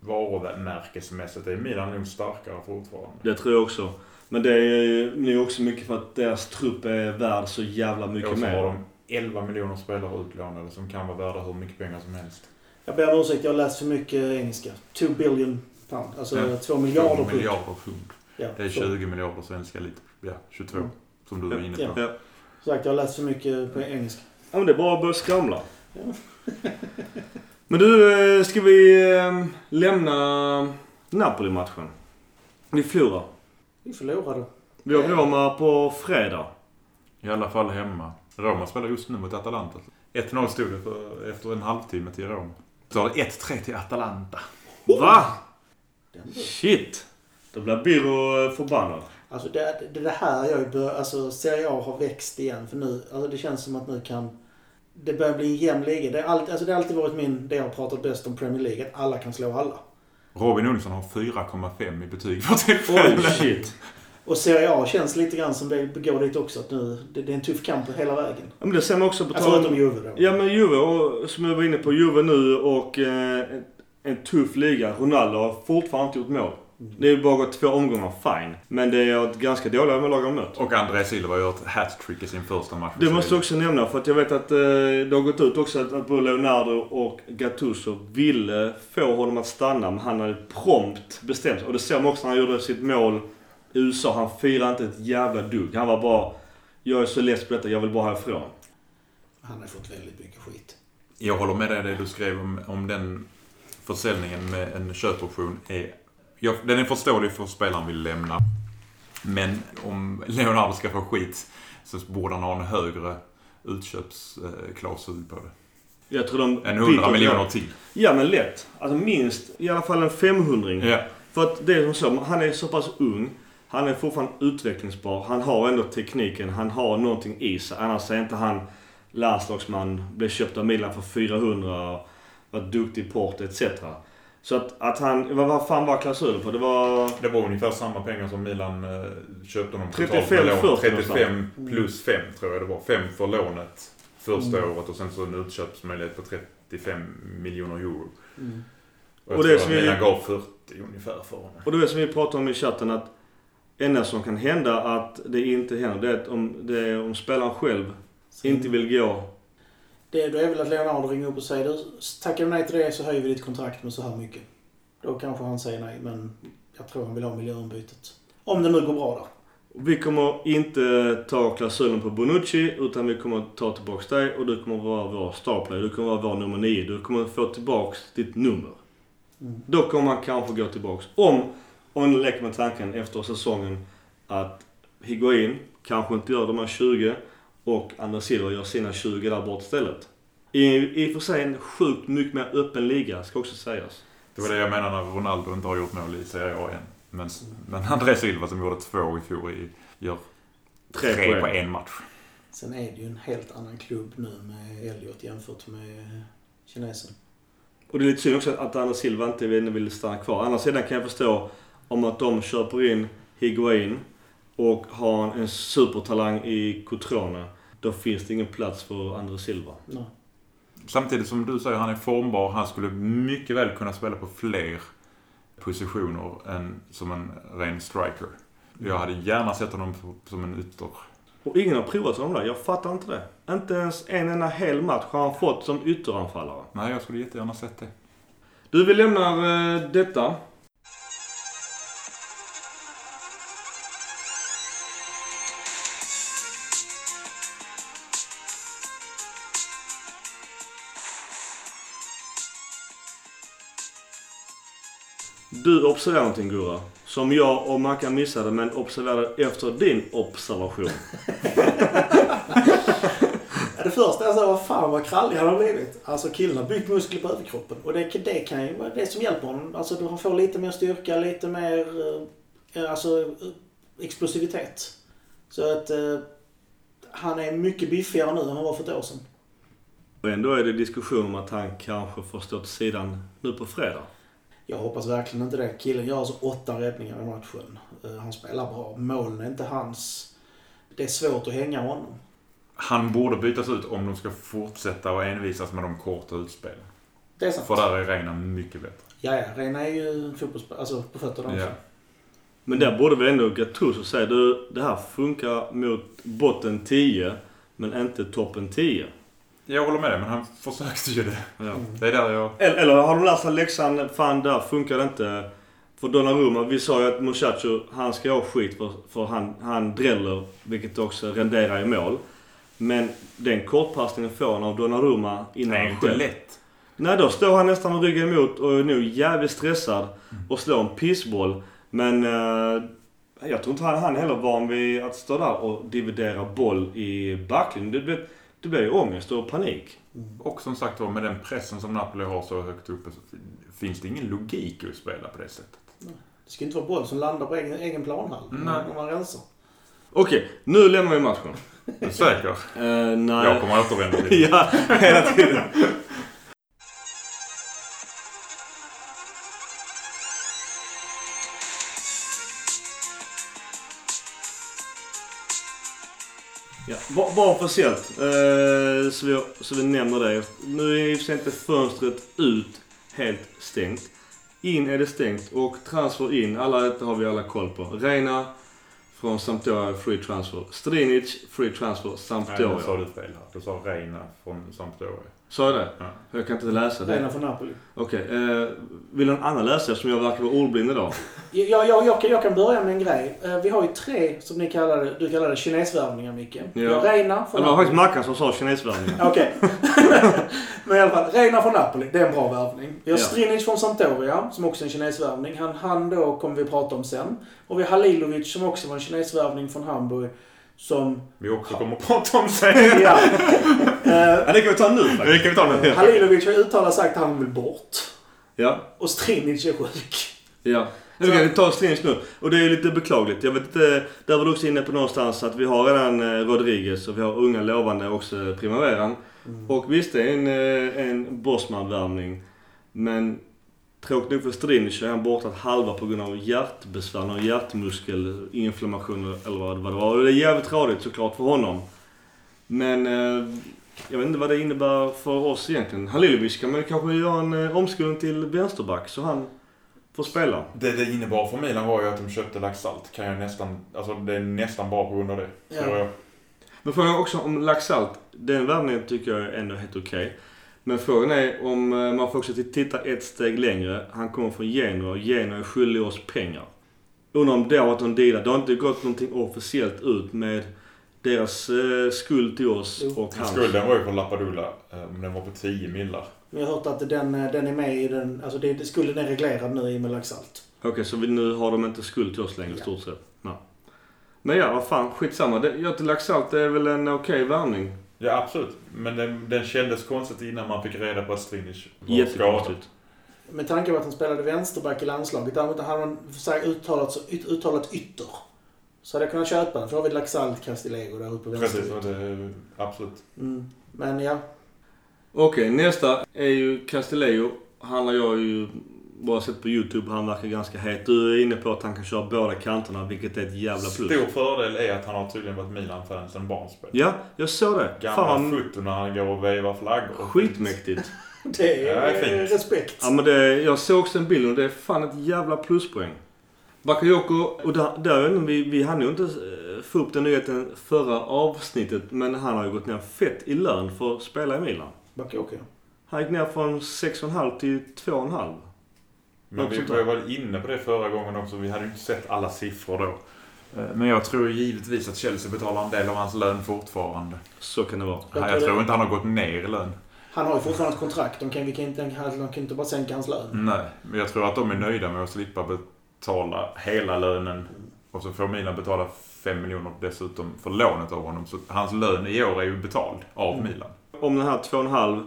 varumärkesmässigt är Milan nog starkare fortfarande. Det tror jag också. Men det är ju nu också mycket för att deras trupp är värd så jävla mycket Och så har mer. de 11 miljoner spelare utlånade som kan vara värda hur mycket pengar som helst. Jag ber om ursäkt, jag har läst för mycket engelska. 2 billion pound. Alltså Ja. 2 miljarder Två pund. miljarder pund. Ja, Det är så. 20 miljarder svenska lite. Ja, 22. Mm. Som du var inne på. Ja. Ja. Sagt, jag har läst för mycket på engelska. ja, men det är bara att börja skramla. Ja. (laughs) men du, eh, ska vi eh, lämna Napoli-matchen? Vi förlorar. Vi förlorade. Vi har Roma på fredag. I alla fall hemma. Roma spelar just nu mot Atalanta. 1-0 stod det för, efter en halvtimme till Roma. Så har det 1-3 till Atalanta. Va? Den Shit! Då blir Birro eh, förbannad. Alltså det, det, det här jag bör, alltså Serie A har växt igen. För nu, alltså det känns som att nu kan... Det börjar bli en jämn liga. Det, är alltså det har alltid varit min, det jag har pratat bäst om Premier League. Att alla kan slå alla. Robin Olsson har 4,5 i betyg för Oj, tillfället. shit. Och Serie A känns lite grann som det går dit också. Att nu, det, det är en tuff kamp hela vägen. Ja, men det ser man också på tal förutom om... Juve då. Ja, men Juve, och, som jag var inne på, Juve nu och eh, en, tuff liga. Ronaldo har fortfarande inte gjort mål. Det är bara gått två omgångar, fine. Men det är ett ganska dåliga lag de mött. Och André Silva gör ett hattrick i sin första match. Det måste jag också nämna för att jag vet att eh, det har gått ut också att, att både Leonardo och Gattuso ville få honom att stanna men han hade prompt bestämt. Och det såg man också när han gjorde sitt mål USA. Han firade inte ett jävla dugg. Han var bara Jag är så less på detta, jag vill bara härifrån. Han har fått väldigt mycket skit. Jag håller med dig det du skrev om, om den försäljningen med en köpoption. Är, jag, den är förståelig för att spelaren vill lämna. Men om Leonardo ska få skit så borde han ha en högre utköpsklausul på det. Jag tror de... En 100 byter- miljoner till. Ja men lätt. Alltså minst i alla fall en 500 Ja. För att det är som så, han är så pass ung. Han är fortfarande utvecklingsbar. Han har ändå tekniken. Han har någonting i sig. Annars är inte han landslagsman, blev köpt av Milan för 400, var duktig i Porto etc. Så att, att han, vad, vad fan var klausulen på? Det var... Det var ungefär samma pengar som Milan eh, köpte honom 35, totalt med lån. 40 35 plus 5 tror jag det var. 5 för lånet första Mm. året och sen så en utköpsmöjlighet på 35 miljoner euro. Mm. Och jag Och det tror att vi- Milan gav 40 ungefär för honom. Och det är som vi pratade om i chatten att enda som kan hända att det inte händer, det är om, det är om spelaren själv inte vill gå. Det, då är väl att Leonardo ringer upp och säger du, tackar du nej till det så höjer vi ditt kontrakt med så här mycket. Då kanske han säger nej, men jag tror han vill ha miljöombytet. Om det nu går bra där. Vi kommer inte ta klausulen på Bonucci utan vi kommer ta tillbaka dig och du kommer vara vår starplayer. Du kommer vara vår nummer nio. Du kommer få tillbaka ditt nummer. Mm. Då kommer han kanske gå tillbaks. Om, om du leker med tanken efter säsongen att Higuain kanske inte gör de här 20 och André Silva gör sina 20 där bort istället. I, I och för sig en sjukt mycket mer öppen liga, ska också sägas. Det var det jag menade när Ronaldo inte har gjort mål i Serie A än. Men, men André Silva som gjorde två i fjol i, gör Tre tre, på en match. Sen är det ju en helt annan klubb nu med Elliot jämfört med kinesen. Och det är lite synd också att André Silva inte vill, stanna kvar. Andra sidan kan jag förstå om att de köper in Higuain och har en supertalang i Cotrone. Då finns det ingen plats för André Silva. Nej. Samtidigt som du säger, han är formbar. Han skulle mycket väl kunna spela på fler positioner än som en ren striker. Jag hade gärna sett honom som en ytter. Och ingen har provat honom där. Jag fattar inte det. Inte ens en enda hel match har han fått som ytteranfallare. Nej, jag skulle jättegärna sett det. Du, vi lämnar eh, detta. Du observerade någonting Gurra. Som jag och Mackan missade men observerade efter din observation. (laughs) Ja, det första jag sa var fan vad krallig han har blivit. Alltså killen har byggt muskler på överkroppen. Och det, det kan ju vara det som hjälper honom. Alltså du får lite mer styrka, lite mer eh, alltså, eh, explosivitet. Så att eh, han är mycket biffigare nu än han var för ett år sedan. Och ändå är det diskussion om att han kanske får stå till sidan nu på fredag. Jag hoppas verkligen inte det. Killen gör alltså åtta räddningar i matchen. Eh, Han spelar bra. Målen är inte hans. Det är svårt att hänga honom. Han borde bytas ut om de ska fortsätta och envisas med de korta utspelen. Det är sant. För där är Reina mycket bättre. Ja, ja. Reina är ju fotbollsspelare. Alltså på fötterna också. Ja. Men där borde vi ändå Gattuso säga du, det här funkar mot botten 10 men inte toppen 10. Jag håller med dig, men han försökte ju det. Ja. Mm. Det är där jag... Eller, eller har de lärt sig läxan, fan där funkar det inte. För Donnarumma, vi sa ju att Muchacho, han ska ha skit för, för han, han dräller, vilket också renderar i mål. Men den kortpassningen får han av Donnarumma innan Det är han inte själv. lätt. Nej, då står han nästan med ryggen emot och är nog jävligt stressad och slår en pissboll. Men eh, jag tror inte han, han heller van vid att stå där och dividera boll i backlinjen. Det blir, ju ångest och panik. Och som sagt var, med den pressen som Napoli har så högt uppe så finns det ingen logik i att spela på det sättet. Det ska inte vara boll som landar på egen, egen planhall. Nej. Om man rensar. Okej, nu lämnar vi matchen. Är du säker? Eh, nej. Jag kommer återvända till (laughs) det. ja, hela tiden. Ja, ba- bara officiellt, eh, så, vi, så vi nämner det. Nu är sig inte fönstret ut helt stängt. In är det stängt och transfer in, alla detta har vi alla koll på. Reina från Sampdoria, free transfer. Strinic, free transfer, Nej, Sampdoria. nu sa du fel här. Du sa Reina från Sampdoria. Sa jag det? Ja. Jag kan inte läsa det. Reina från Napoli. Okej, eh, vill någon annan läsa eftersom jag verkar vara ordblind idag? Jag, jag, jag, kan, jag kan börja med en grej. Eh, Vi har ju tre, som ni kallar det, du kallar det kinesvärvningar Micke. Vi har Reina från Det var faktiskt. Mackan som sa kinesvärvning. (laughs) Okej. (laughs) Men i alla fall, Reina från Napoli, det är en bra värvning. Vi har Ja. Strinic från Sampdoria, som också är en kinesvärvning. Han, han då kommer vi prata om sen. Och vi har Halilovic som också var en kinesvärvning från Hamburg. Som, Vi också kommer att prata om sen. (laughs) ja. Eh, Ja, det kan vi ta nu Det faktiskt. kan vi ta nu. Halilovic har uttalat sagt att han vill bort. Ja, Och Strinic är sjuk. ja. Nu kan vi ta Slins nu. Och det är ju lite beklagligt. Jag vet inte, där var du också inne på någonstans att vi har redan eh, Rodriguez och vi har unga lovande också Primaveran. Och visst, det är en, eh, en Bosman-värvning. Men tråkigt nog för Strinic så är han borta halva på grund av hjärtbesvär, någon hjärtmuskelinflammation eller vad vad det var. Och det är jävligt tradigt såklart för honom. Men eh, jag vet inte vad det innebär för oss egentligen. Halilovic kan man ju kanske göra en eh, omskolning till vänsterback så han får spela. Det det innebar för Milan var ju att de köpte Laxalt. Kan jag nästan, alltså det är nästan bara på grund av det. Ja. Tror jag. Men frågan är också om Laxalt, den värvningen tycker jag är ändå helt okej. Men frågan är om eh, man får också titta ett steg längre. Han kommer från Genoa och Genoa är skyldig oss pengar. Undrar om det har varit någon deal. Det har inte gått någonting officiellt ut med deras eh, skuld till oss Jo. och hans. Skulden var ju för Lapadula. eh, Men den var på 10 millar. Jag har hört att den, eh, den är med i den... Alltså det, det skulden är reglerad nu i och med laxalt. Okej, så vi, nu har de inte skuld till oss längre i Ja. stort sett? Nej. Men ja, vad fan, skitsamma. Det- Göte Laxalt det är väl en okej värvning? Ja, absolut. Men den, den kändes konstigt innan man fick reda på att Strinic var skadad. Med tanke på att han spelade vänsterback i landslaget. Däremot hade han uttalat, uttalat ytter. Så hade jag kunnat köpa den. För då har vi Laxalt, Castillejo där uppe på Precis, och det, absolut. Mm. Men ja, Okej, nästa är ju Castillejo. Han har jag ju bara sett på YouTube. Han verkar ganska het. Du är inne på att han kan köra båda kanterna, vilket är ett jävla plus. Stor fördel är att han har tydligen varit Milan-fan sedan barnsben. Ja, jag såg det. Gamla Fan, foto när han går och vevar flaggor. skitmäktigt. (laughs) det är, Ja, det är fint. respekt. Ja, men det, jag såg också en bild och det är fan ett jävla pluspoäng. Bakayoko, och där, där vi, vi hann ju inte eh, få upp den nyheten förra avsnittet, men han har ju gått ner fett i lön för att spela i Milan. Bakayoko. Han gick ner från 6,5 till 2,5. Men vi var väl inne på det förra gången också. Vi hade ju inte sett alla siffror då. Eh, Men jag tror givetvis att Chelsea betalar en del av hans lön fortfarande. Så kan det vara. Jag Jag, tror tror det. inte han har gått ner i lön. Han har ju fortfarande ett kontrakt. De kan, vi kan inte, de kan inte bara sänka hans lön. Nej, men jag tror att de är nöjda med att slippa betala hela lönen. Och så får Milan betala 5 miljoner dessutom för lånet av honom. Så hans lön i år är ju betald av Mm. Milan. Om den här 2,5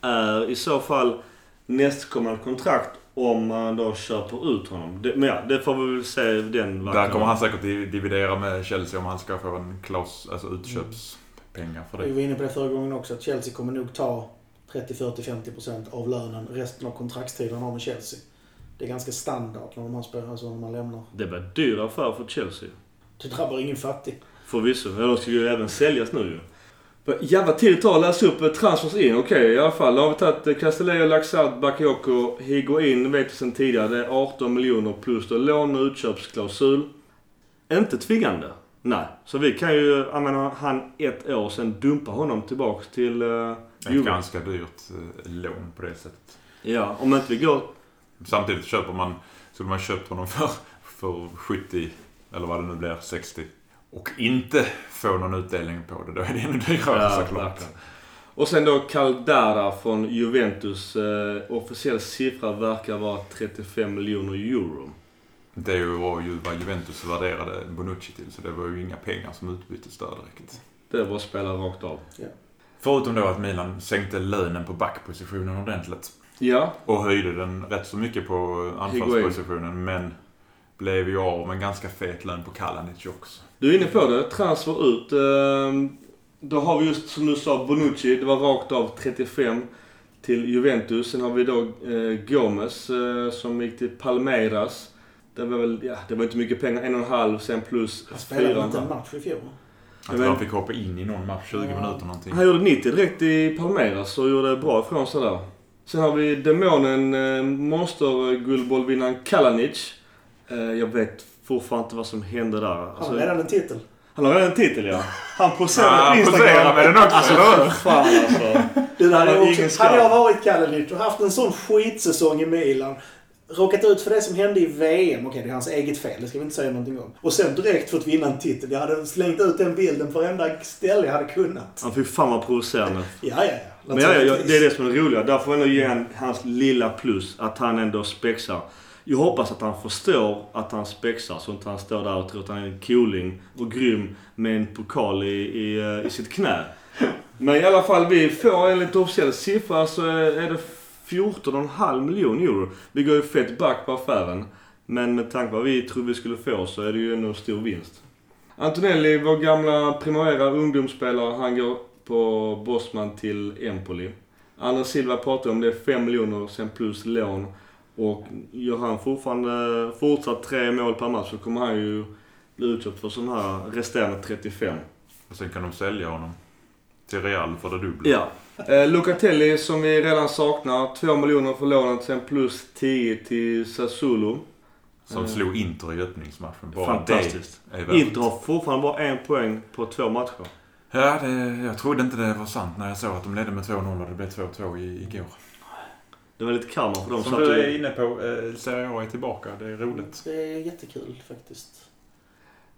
är i så fall nästkommande kontrakt om man då köper ut honom. Det, men ja, det får vi väl se den Där kommer han säkert di- dividera med Chelsea om han ska få en klaus, alltså utköpspengar för Vi det. var inne på det förra gången också. Att Chelsea kommer nog ta 30, 40, 50 procent av lönen resten av kontraktstiden har med Chelsea. Det är ganska standard när man, spelar, alltså när man lämnar. Det blir dyr affär för Chelsea. Det drabbar ingen fattig. Förvisso. Ja, de ska ju även säljas nu ju. Jävla tid tar att läsa upp eh, transfers in. Okej, i alla fall. Då har vi tagit eh, Castillejo, Laxalt, Bakayoko, Higuain vet vi sedan tidigare. Det är 18 miljoner plus då lån och utköpsklausul. Inte tvingande. Nej. Så vi kan ju använda han ett år, sen dumpa honom tillbaks till uh, Ett Juve. ganska dyrt eh, lån på det sättet. Ja, om inte vi går... Samtidigt köper man, skulle man köpt honom för, för 70, eller vad det nu blir, 60. Och inte få någon utdelning på det, då är det ännu dyrare såklart. verkligen. Och sen då Caldara från Juventus. Eh, officiell siffra verkar vara 35 miljoner euro. Det var ju vad Juventus värderade Bonucci till, så det var ju inga pengar som utbyttes där direkt. Det var att spela rakt av. Förutom då att Milan sänkte lönen på backpositionen ordentligt. Ja, Och höjde den rätt så mycket på anfallspositionen, men blev ju av med en ganska fet lön på Kalanic också. du är inne på det. Transfer ut. Eh, då har vi just som du sa Bonucci. Det var rakt av 35 till Juventus. Sen har vi då eh, Gomes eh, som gick till Palmeiras. Det var väl, ja, det var inte mycket pengar. En och en halv sen plus Han spelade inte en fyra. match i fjol. Att men- han fick hoppa in i någon match, 20 Ja. minuter någonting. Han gjorde 90 direkt i Palmeiras och gjorde bra ifrån sig där. Sen har vi demonen, eh, monsterguldbollvinnaren Kalanic. Eh, jag vet fortfarande inte vad som hände där. Han Alltså, har redan en titel. han har redan en titel ja. Han poserar på Instagram. med den också, Alltså för fan alltså. Han har jag ingen också, hade jag varit Kalinic och haft en sån skitsäsong i Milan. Råkat ut för det som hände i VM. Okej, det är hans eget fel. Det ska vi inte säga någonting om. Och sen direkt fått vinna en titel. Jag hade slängt ut den bilden på varenda ställe jag hade kunnat. Han fick fan vad provocerande. Ja, ja, ja. Men ja, ja, det är det som är det roliga. Där får jag ändå ge han hans lilla plus. Att han ändå spexar. Jag hoppas att han förstår att han spexar så inte han står där och tror att han är en cooling och grym med en pokal i, i, eh, i sitt knä. Men i alla fall, vi får enligt officiell siffra så är det 14,5 miljoner euro. Vi går ju fett back på affären. Men med tanke på vad vi tror vi skulle få så är det ju ändå en stor vinst. Antonelli, vår gamla Primavera ungdomsspelare, han går på Bosman till Empoli. Anders Silva pratar om det är 5 miljoner sen plus lån. Och gör han fortfarande fortsatt tre mål per match så kommer han ju bli utköpt för sån här resterande 35. Och sen kan de sälja honom till Real för det dubbla. Ja. Eh, Locatelli som vi redan saknar. 2 miljoner för lånet sen plus 10 till Sassuolo. Som Eh, slog Inter i öppningsmatchen. Bara Fantastiskt. Inter har fortfarande bara en poäng på två matcher. Ja, det, jag trodde inte det var sant när jag såg att de ledde med 2-0 och det blev 2-2 i, igår. Det var lite karma för dem. Som du är ju- inne på, eh, Serie A är tillbaka. Det är roligt. Det är jättekul faktiskt.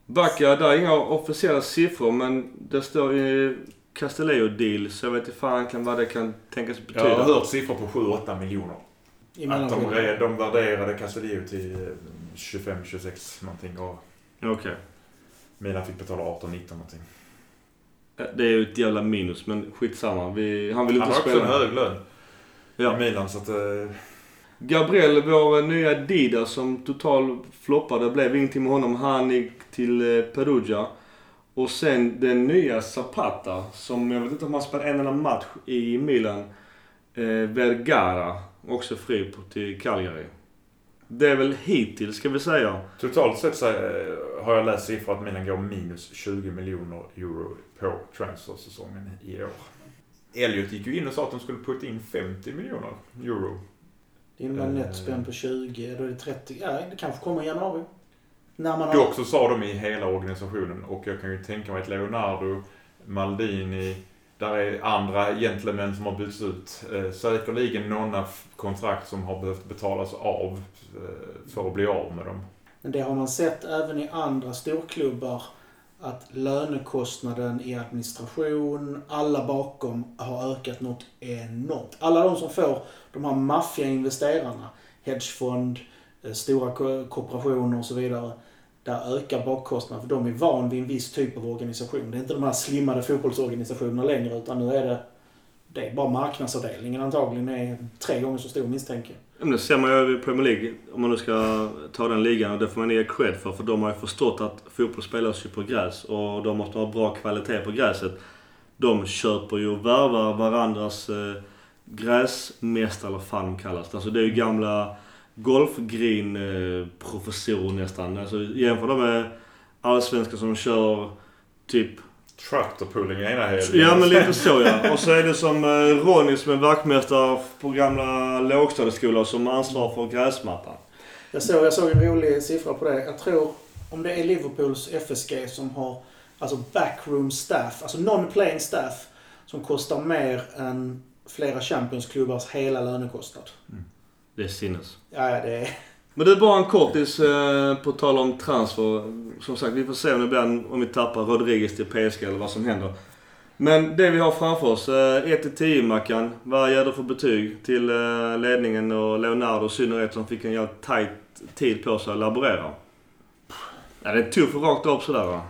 Backa, där är inga officiella siffror men det står i Castelleo deal så jag vet inte fan vad det kan tänkas Jag betyda. har hört siffror på 7-8 miljoner. I Att de, re- de värderade Castellio till eh, 25-26 någonting och Okej. Milan fick betala 18-19 någonting. Det är ju ett jävla minus men skitsamma. Vi, han vill Han inte har också en spela. hög lön Ja. i Milan så att... eh, Gabriel, vår nya Dida som total floppade. Det blev ingenting med honom. Han gick till eh, Perugia. Och sen den nya Zapata som jag vet inte om han spelade en enda match i Milan. Eh, Vergara. Också fri till Cagliari. Det är väl hittills ska vi säga. Totalt sett så eh, har jag läst siffror att Milan går minus 20 miljoner euro på transfersäsongen i år. Elliot gick ju in och sa att de skulle putta in 50 miljoner euro. Det innebär Eh. netspänn på 20, då är det 30. Ja, det kanske kommer i januari. När man har... Dock så sa de i hela organisationen och jag kan ju tänka mig att Leonardo, Maldini, där är andra gentlemän som har bytts ut. Eh, säkerligen några kontrakt som har behövt betalas av eh, för att bli av med dem. Men det har man sett även i andra storklubbar. Att lönekostnaden i administration, alla bakom, har ökat något enormt. Alla de som får de här maffiainvesterarna, hedgefond, eh, stora korporationer och så vidare. Där ökar bakkostnaden för de är van vid en viss typ av organisation. Det är inte de här slimmade fotbollsorganisationerna längre utan nu är det, det är bara marknadsavdelningen antagligen är tre gånger så stor misstänker jag. Ja, men det ser man ju i Premier League, om man nu ska ta den ligan. Och det får man ge cred för. För de har ju förstått att fotboll spelas ju på gräs. Och de måste ha bra kvalitet på gräset. De köper ju och värvar varandras eh, gräsmästare, eller vad fan de kallas. Alltså det är ju gamla golfgreen-professorer nästan. Alltså jämför dem med allsvenskar som kör typ Tractor pulling i ena helgen. Ja men lite så ja. Och så är det som eh, Ronny som är vaktmästare på gamla lågstadieskolan som ansvarar för gräsmattan. Jag såg, jag såg en rolig siffra på det. Jag tror, om det är Liverpools FSG som har alltså backroom staff, alltså non-playing staff, som kostar mer än flera Champions-klubbars hela lönekostnad. Det är sinnes. Ja, det är... Men det är bara en kortis eh, på tal om transfer. Som sagt, vi får se om det blir om vi tappar Rodriguez till PSG eller vad som händer. Men det vi har framför oss. Eh, 1-10 Mackan. Vad ger du för betyg till eh, ledningen och Leonardo i synnerhet som fick en jävligt tight tid på sig att laborera? Ja, det är tufft rakt upp sådär va?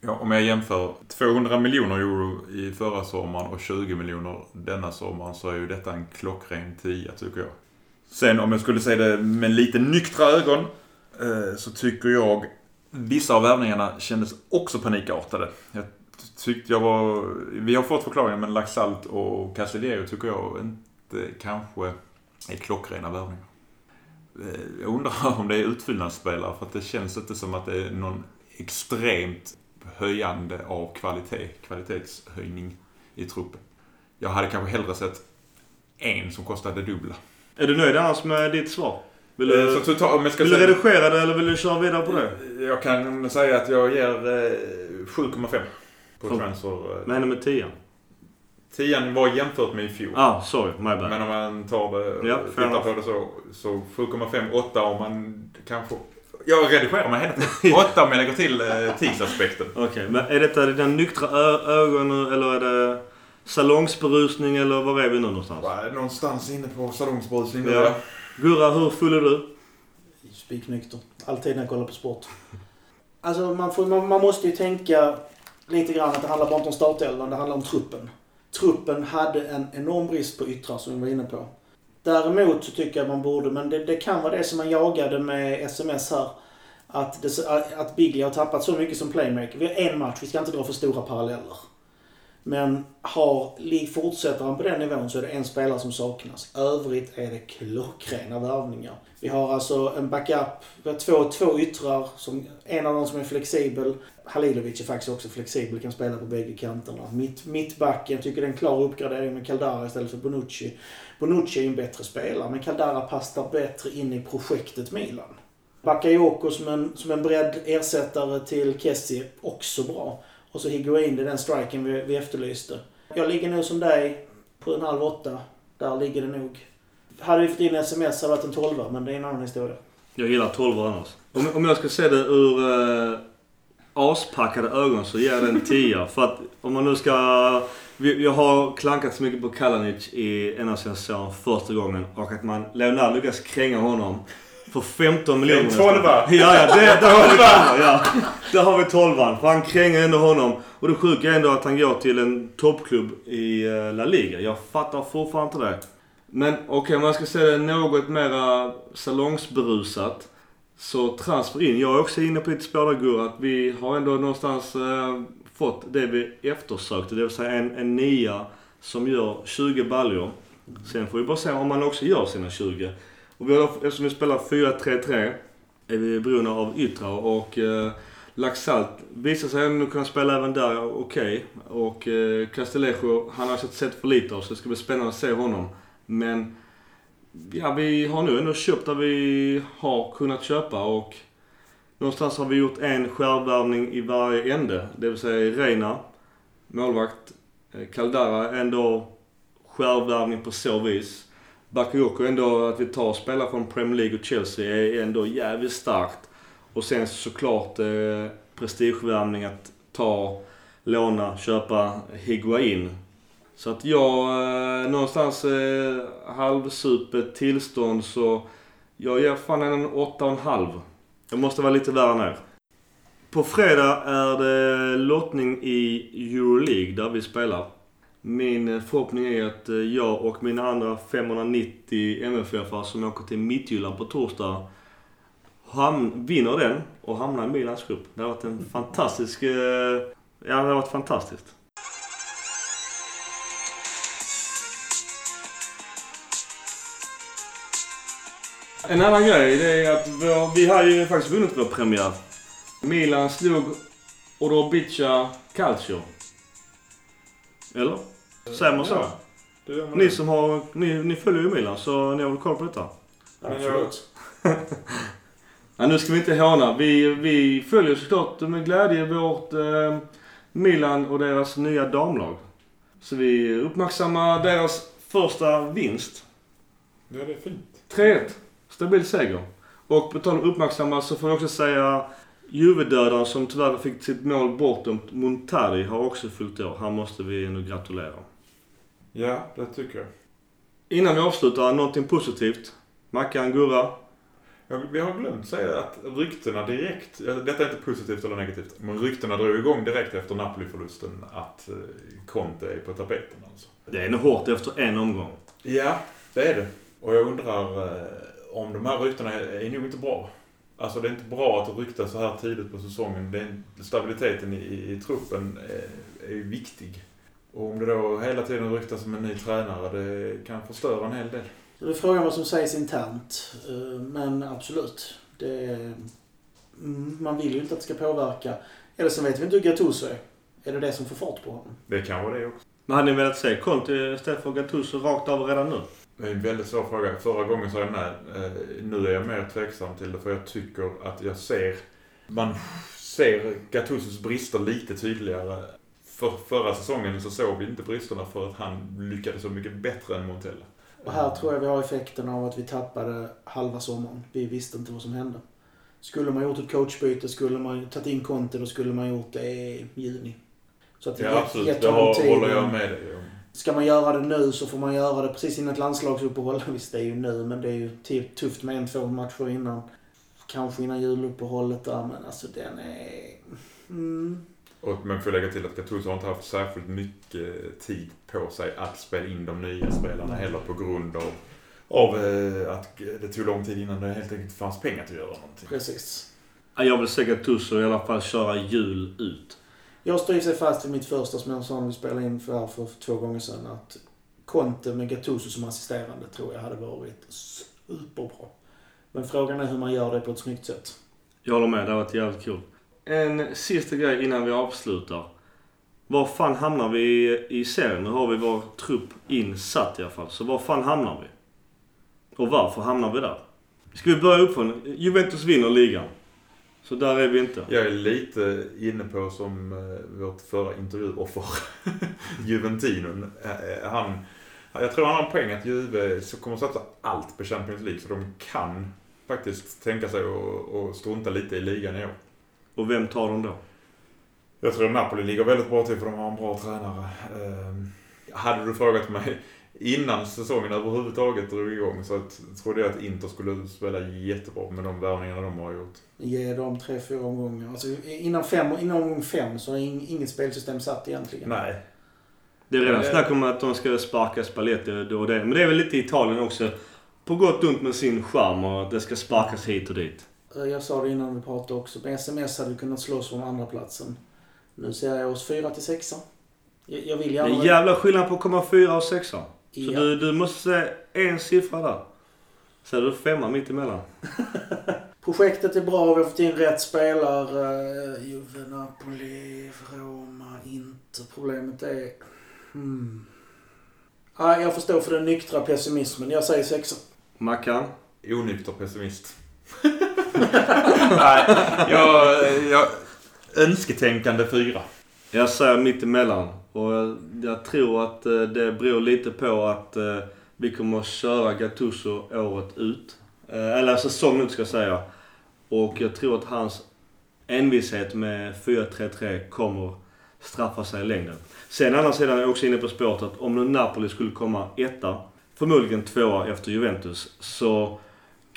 Ja, om jag jämför 200 miljoner euro i förra sommaren och 20 miljoner denna sommaren så är ju detta en klockren tia tycker jag. Sen om jag skulle säga det med lite nyktra ögon eh, så tycker jag vissa av värvningarna kändes också panikartade. Jag tyckte jag var... Vi har fått förklaringar men Laxalt och Castillejo tycker jag inte kanske är klockrena värvningar. Eh, jag undrar (laughs) om det är utfyllnadsspelare för att det känns inte som att det är någon extremt höjande av kvalitet, kvalitetshöjning i truppen. Jag hade kanske hellre sett en som kostade det dubbla. Är du nöjd annars med ditt svar? Vill Eh, du, Så total, vill du säga, redigera det eller vill du köra vidare på det? Jag kan säga att jag ger eh, 7,5 på Från- transfer. eh. Vad händer med 10? Tian var jämfört med i fjol. Ah, sorry. My bad. Men om man tar det Ja, tittar på det så, så 7,5, 8 om man kanske... Jag redigerar mig hela tiden. (laughs) 8 om jag lägger till eh, tidsaspekten. Okej, men är detta dina nyktra ögon eller är det salongsberusning eller var är vi nu någonstans? Någonstans inne på salongsbrusning nu Ja. Gurra, hur full är du? Spiknykter. Alltid när jag kollar på sport. Alltså man, får, man, man måste ju tänka lite grann att det handlar bara inte om startelvan, det handlar om truppen. Truppen hade en enorm brist på yttrar som vi var inne på. Däremot så tycker jag man borde, men det, det kan vara det som man jagade med sms här. Att, det, att Biglia har tappat så mycket som playmaker. Vi har en match, vi ska inte dra för stora paralleller. Men har, lig- fortsätter han på den nivån så är det en spelare som saknas. Övrigt är det klockrena värvningar. Vi har alltså en backup, vi har två, två yttrar, som, en av dem som är flexibel. Halilovic är faktiskt också flexibel, kan spela på bägge kanterna. Mitt, mittbacken, jag tycker det är en klar uppgradering med Caldara istället för Bonucci. Bonucci är ju en bättre spelare, men Caldara passar bättre in i projektet Milan. Bakayoko som en, som en bredd ersättare till Kessie, också bra. Och så Higuain, det är den striken vi, vi efterlyste. Jag ligger nog som dig på en halv åtta. Där ligger det nog. Hade vi fått in sms hade det varit en tolva, men det är en annan historia. Jag gillar 12 annars. Om, om jag ska se det ur, eh, aspackade ögon så ger jag den 10. För att om man nu ska... Jag har klankat så mycket på Kalanic i en av sina första gången. Och att man, Leonardo lyckas kränga honom för 15 miljoner. En tolva. Ja, ja, det, där har vi tolvan. Ja. Där har vi tolvan. För han kränger ändå honom. Och det sjuka är ändå att han går till en toppklubb i eh, La Liga. Jag fattar fortfarande inte det. Men okej, om man ska säga det något mera salongsberusat. Så transfer in. Jag är också inne på ditt spår där att vi har ändå någonstans eh, fått det vi eftersökte. Det vill säga en, en nia som gör 20 baljor. Sen får vi bara se om man också gör sina 20. Och vi har, eftersom vi spelar 4-3-3 är vi beroende av yttrar och eh, Laxalt visar sig ändå kunna spela även där okej. Och eh, Castellejo, han har jag sett- för lite av så det ska bli spännande att se honom. Men ja, vi har nu ändå köpt där vi har kunnat köpa och någonstans har vi gjort en skärvvärvning i varje ände. Det vill säga Reina, målvakt, eh, Caldara ändå skärvvärvning på så vis. Bakayoko ändå att vi tar spelare från Premier League och Chelsea är ändå jävligt starkt. Och sen såklart eh, prestigevärvning att ta, låna, köpa Higuain. Så att jag eh, någonstans eh, halvsupet tillstånd så jag ger fan en 8,5. Jag måste vara lite värre ner. På fredag är det lottning i Euroleague där vi spelar. Min eh, förhoppning är att eh, jag och mina andra 590 MFF som åker till Midtjylland på torsdag ham- vinner den och hamnar i Milans grupp. Det har varit en fantastisk... Eh, ja, det har varit fantastiskt. En annan grej det är att vår, vi har ju faktiskt vunnit vår premiär. Milan slog Orobica Calcio. Eller? Man så? Ja, det gör man Ni det. som har... Ni, ni följer ju Milan så ni har väl koll på detta? Absolut. (laughs) Ja, nu ska vi inte håna. Vi, vi följer såklart med glädje vårt eh, Milan och deras nya damlag. Så vi uppmärksammar deras första vinst. Ja, det är fint. 3-1. Stabil seger. Och på tal om uppmärksamma så får jag också säga Juvedödaren som tyvärr fick sitt mål bortdömt, Montari, har också fyllt år. Han måste vi ändå gratulera. Ja, det tycker jag. Innan vi avslutar, någonting positivt. Mackan, Gurra. Ja, Vi har glömt säga att ryktena direkt, detta är inte positivt eller negativt, men ryktena drog igång direkt efter Napoli-förlusten att eh, Conte är på tapeten alltså. Det är nog hårt efter en omgång. Ja, det är det. Och jag undrar eh, om de här ryktena är, är nog inte bra. Alltså det är inte bra att rykta så här tidigt på säsongen. Är, stabiliteten i, i, i truppen är, är ju viktig. Och om det då hela tiden ryktas om en ny tränare, det kan förstöra en hel del. Det är frågan vad som sägs internt. Eh, Men absolut. Det är, mm, man vill ju inte att det ska påverka. Eller så vet vi inte hur Gattuso är. Är det det som får fart på honom? Det kan vara det också. Men hade ni velat se Conte istället för Gattuso rakt av redan nu? Det är en väldigt svår fråga. Förra gången sa jag nej. Eh, Nu är jag mer tveksam till det för jag tycker att jag ser... Man ser Gattusos brister lite tydligare. För förra säsongen så såg vi inte bristerna för att han lyckades så mycket bättre än Montella. Och här tror jag vi har effekten av att vi tappade halva sommaren. Vi visste inte vad som hände. Skulle man gjort ett coachbyte, skulle man tagit in Conte, då skulle man gjort det i juni. Så att Ja, absolut. gett Det har, håller jag med dig om. Ska man göra det nu så får man göra det precis innan ett landslagsuppehåll. (laughs) Visst, det är ju nu, men det är ju tufft med en, två matcher innan. Kanske innan juluppehållet där, men alltså den är... Mm. Och, men får jag lägga till att Gattuso har inte haft särskilt mycket tid på sig att spela in de nya spelarna heller på grund av, av eh, att det tog lång tid innan det helt enkelt fanns pengar till att göra någonting. Precis. Ja, Jag vill se Gattuso i alla fall köra jul ut. Jag står i sig fast vid mitt första som jag sa när vi spelade in för, för två gånger sedan. Att Conte med Gattuso som assisterande tror jag hade varit superbra. Men frågan är hur man gör det på ett snyggt sätt. Jag håller med, det har varit jävligt kul. En sista grej innan vi avslutar. Var fan hamnar vi i serien? Nu har vi vår trupp insatt i alla fall. Så var fan hamnar vi? Och varför hamnar vi där? Ska vi börja uppifrån? Juventus vinner ligan. Så där är vi inte. Jag är lite inne på som eh, vårt förra intervjuoffer, (laughs) Juventinon. Eh, eh, han, jag tror han har en poäng att Juve så kommer satsa allt på Champions League så de kan faktiskt tänka sig att strunta lite i ligan i år. Och vem tar dem då? Jag tror Napoli ligger väldigt bra till för de har en bra tränare. Ehm, hade du frågat mig innan säsongen överhuvudtaget drog igång så att, trodde jag att Inter skulle spela jättebra med de värvningarna de har gjort. Ge dem tre, fyra omgångar. Alltså, innan, fem, innan omgång fem så är ing- inget spelsystem satt egentligen. Nej. Det är redan Eh. snack om att de ska sparka Spalletti då och det. Men det är väl lite Italien också. På gott och ont med sin charm och att det ska sparkas hit och dit. Eh, Jag sa det innan vi pratade också. Med SMS hade vi kunnat slåss om andra platsen. Nu ser jag oss fyra till sexa. Jag, jag vill Det gärna... är jävla skillnad på att komma fyra och sexa. Så Ja. du, du måste säga en siffra där. Så är du femma mitt emellan. (laughs) Projektet är bra, vi har fått in rätt spelare. Juve, Napoli, Roma, inte. Problemet är... Hmm. Ja, jag förstår för den nyktra pessimismen. Jag säger sexa. Mackan? Onykter pessimist. (laughs) Nej, jag, jag... Önsketänkande fyra. Jag säger mitt emellan. Och jag, jag tror att eh, det beror lite på att eh, vi kommer att köra Gattuso året ut. Eh, eller säsongen ut ska jag säga. Och jag tror att hans envishet med 4-3-3 kommer straffa sig i längden. Sen andra sidan är jag också inne på spåret att om nu Napoli skulle komma etta, förmodligen tvåa efter Juventus, så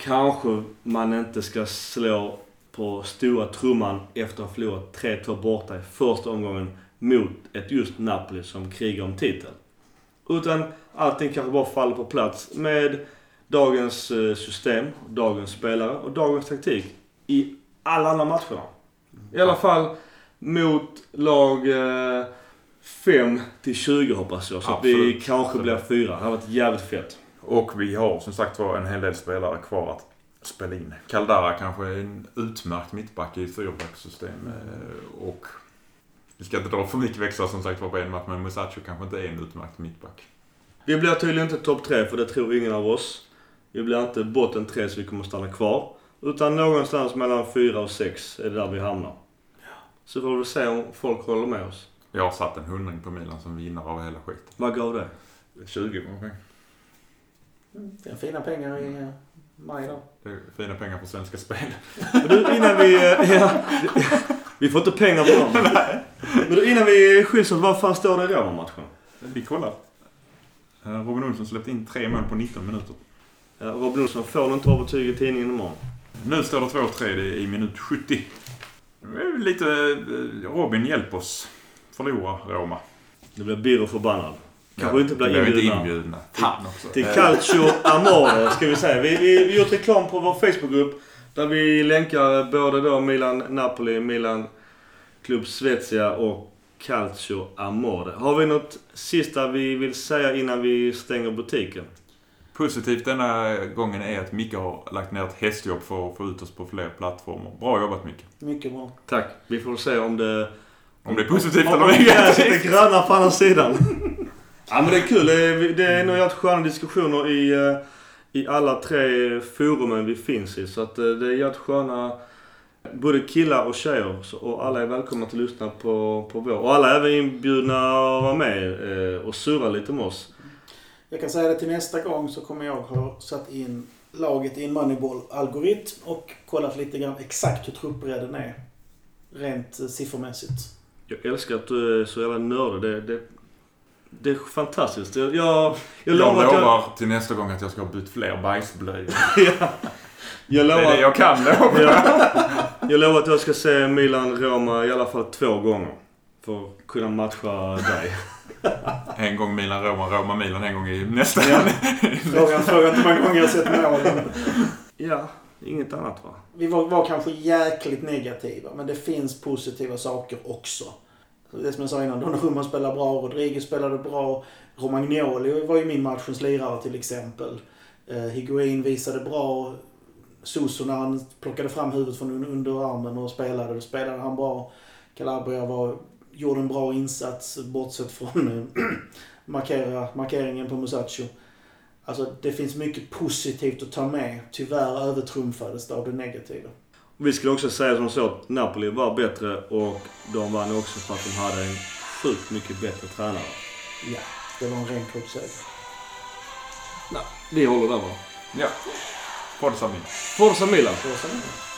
kanske man inte ska slå på stora trumman efter att ha förlorat 3-2 borta i första omgången mot ett just Napoli som krigar om titeln. Utan allting kanske bara faller på plats med dagens eh, system, dagens spelare och dagens taktik i alla andra matcherna. I alla fall mot lag eh, 5 till 20 hoppas jag. Så att vi Absolut. kanske Absolut. blir fyra. Det hade varit jävligt fett. Och vi har som sagt var en hel del spelare kvar att spela in. Caldara kanske är en utmärkt mittback i fyrbackssystem. eh, Och vi ska inte dra för mycket växlar som sagt var på en match, men Musacho kanske inte är en utmärkt mittback. Vi blir tydligen inte topp tre för det tror ingen av oss. Vi blir inte botten tre så vi kommer stanna kvar. Utan någonstans mellan fyra och sex är det där vi hamnar. Så får vi se om folk håller med oss. Jag har satt en hundring på Milan som vinnare av hela skiten. Vad gav det? 20 gånger. Mm, Det är fina pengar i eh, maj då. Det är fina pengar för Svenska Spel. Men du, innan vi... eh, Ja, vi får inte pengar på dem. Men du, innan vi skiljs åt, vad fan står det i Roma-matchen? Vi kollar. Eh, Robin Olsson släppte in tre mål på 19 minuter. Ja, Rob Olsson får nog inte ha betyg i tidningen imorgon. Nu står det 2-3 det är i minut 70. Det är Lite Robin, hjälp oss. Förlora Roma. Det blir Birro förbannad. Kanske inte blir Vi inte inbjudna. inbjudna. Fan också. Till Eh, Calcio Amore ska vi säga. Vi, vi, vi har gjort reklam på vår Facebookgrupp. Där vi länkar både då Milan Napoli, Milan Club Svezia och Calcio Amore. Har vi något sista vi vill säga innan vi stänger butiken? Positivt denna gången är att Micke har lagt ner ett hästjobb för att få ut oss på fler plattformar. Bra jobbat Micke. Mycket bra. Tack. Vi får se om det... Om det är positivt Om eller det negativt. gröna på andra sidan. (laughs) ja men det är kul. Det är, det är nog jävligt sköna diskussioner i, eh, i alla tre forumen vi finns i. Så att eh, det är jävligt sköna både killar och tjejer. Och alla är välkomna att lyssna på, på vår. Och alla är även inbjudna att vara med eh, och surra lite med oss. Jag kan säga det till nästa gång så kommer jag ha satt in laget i en Moneyball-algoritm och kollat lite grann exakt hur truppbredden är. Rent siffermässigt. Jag älskar att du är så jävla nördig. Det, det, det är fantastiskt. Jag, jag, jag Jag lovar att jag... lovar till nästa gång att jag ska ha bytt fler bajsblöjor. (laughs) ja, jag Det är lovar... det jag kan lova. Ja. Jag lovar att jag ska se Milan-Roma i alla fall två gånger. För att kunna matcha dig. (laughs) En gång Milan, Roma, Roma, Milan. En gång i nästa. Ja. (laughs) Frågan, frågan inte hur många gånger jag sett mål. Ja, inget annat va? Vi var, var kanske jäkligt negativa, men det finns positiva saker också. Det som jag sa innan, Donnarumma spelar bra, Rodriguez spelade bra. Romagnoli var ju min matchens lirare till exempel. Eh, Higuain visade bra. Suso när han plockade fram huvudet från underarmen och spelade, då spelade han bra. Calabria var, gjorde en bra insats bortsett från eh, (clears throat) markera, markeringen på Musacho. Alltså det finns mycket positivt att ta med. Tyvärr övertrumfades det av det negativa. Vi skulle också säga som så att Napoli var bättre och de vann också för att de hade en sjukt mycket bättre tränare. Ja, det var en ren cupseger. Vi håller där va? Ja. Forza Milan. Forza Milan! Var det.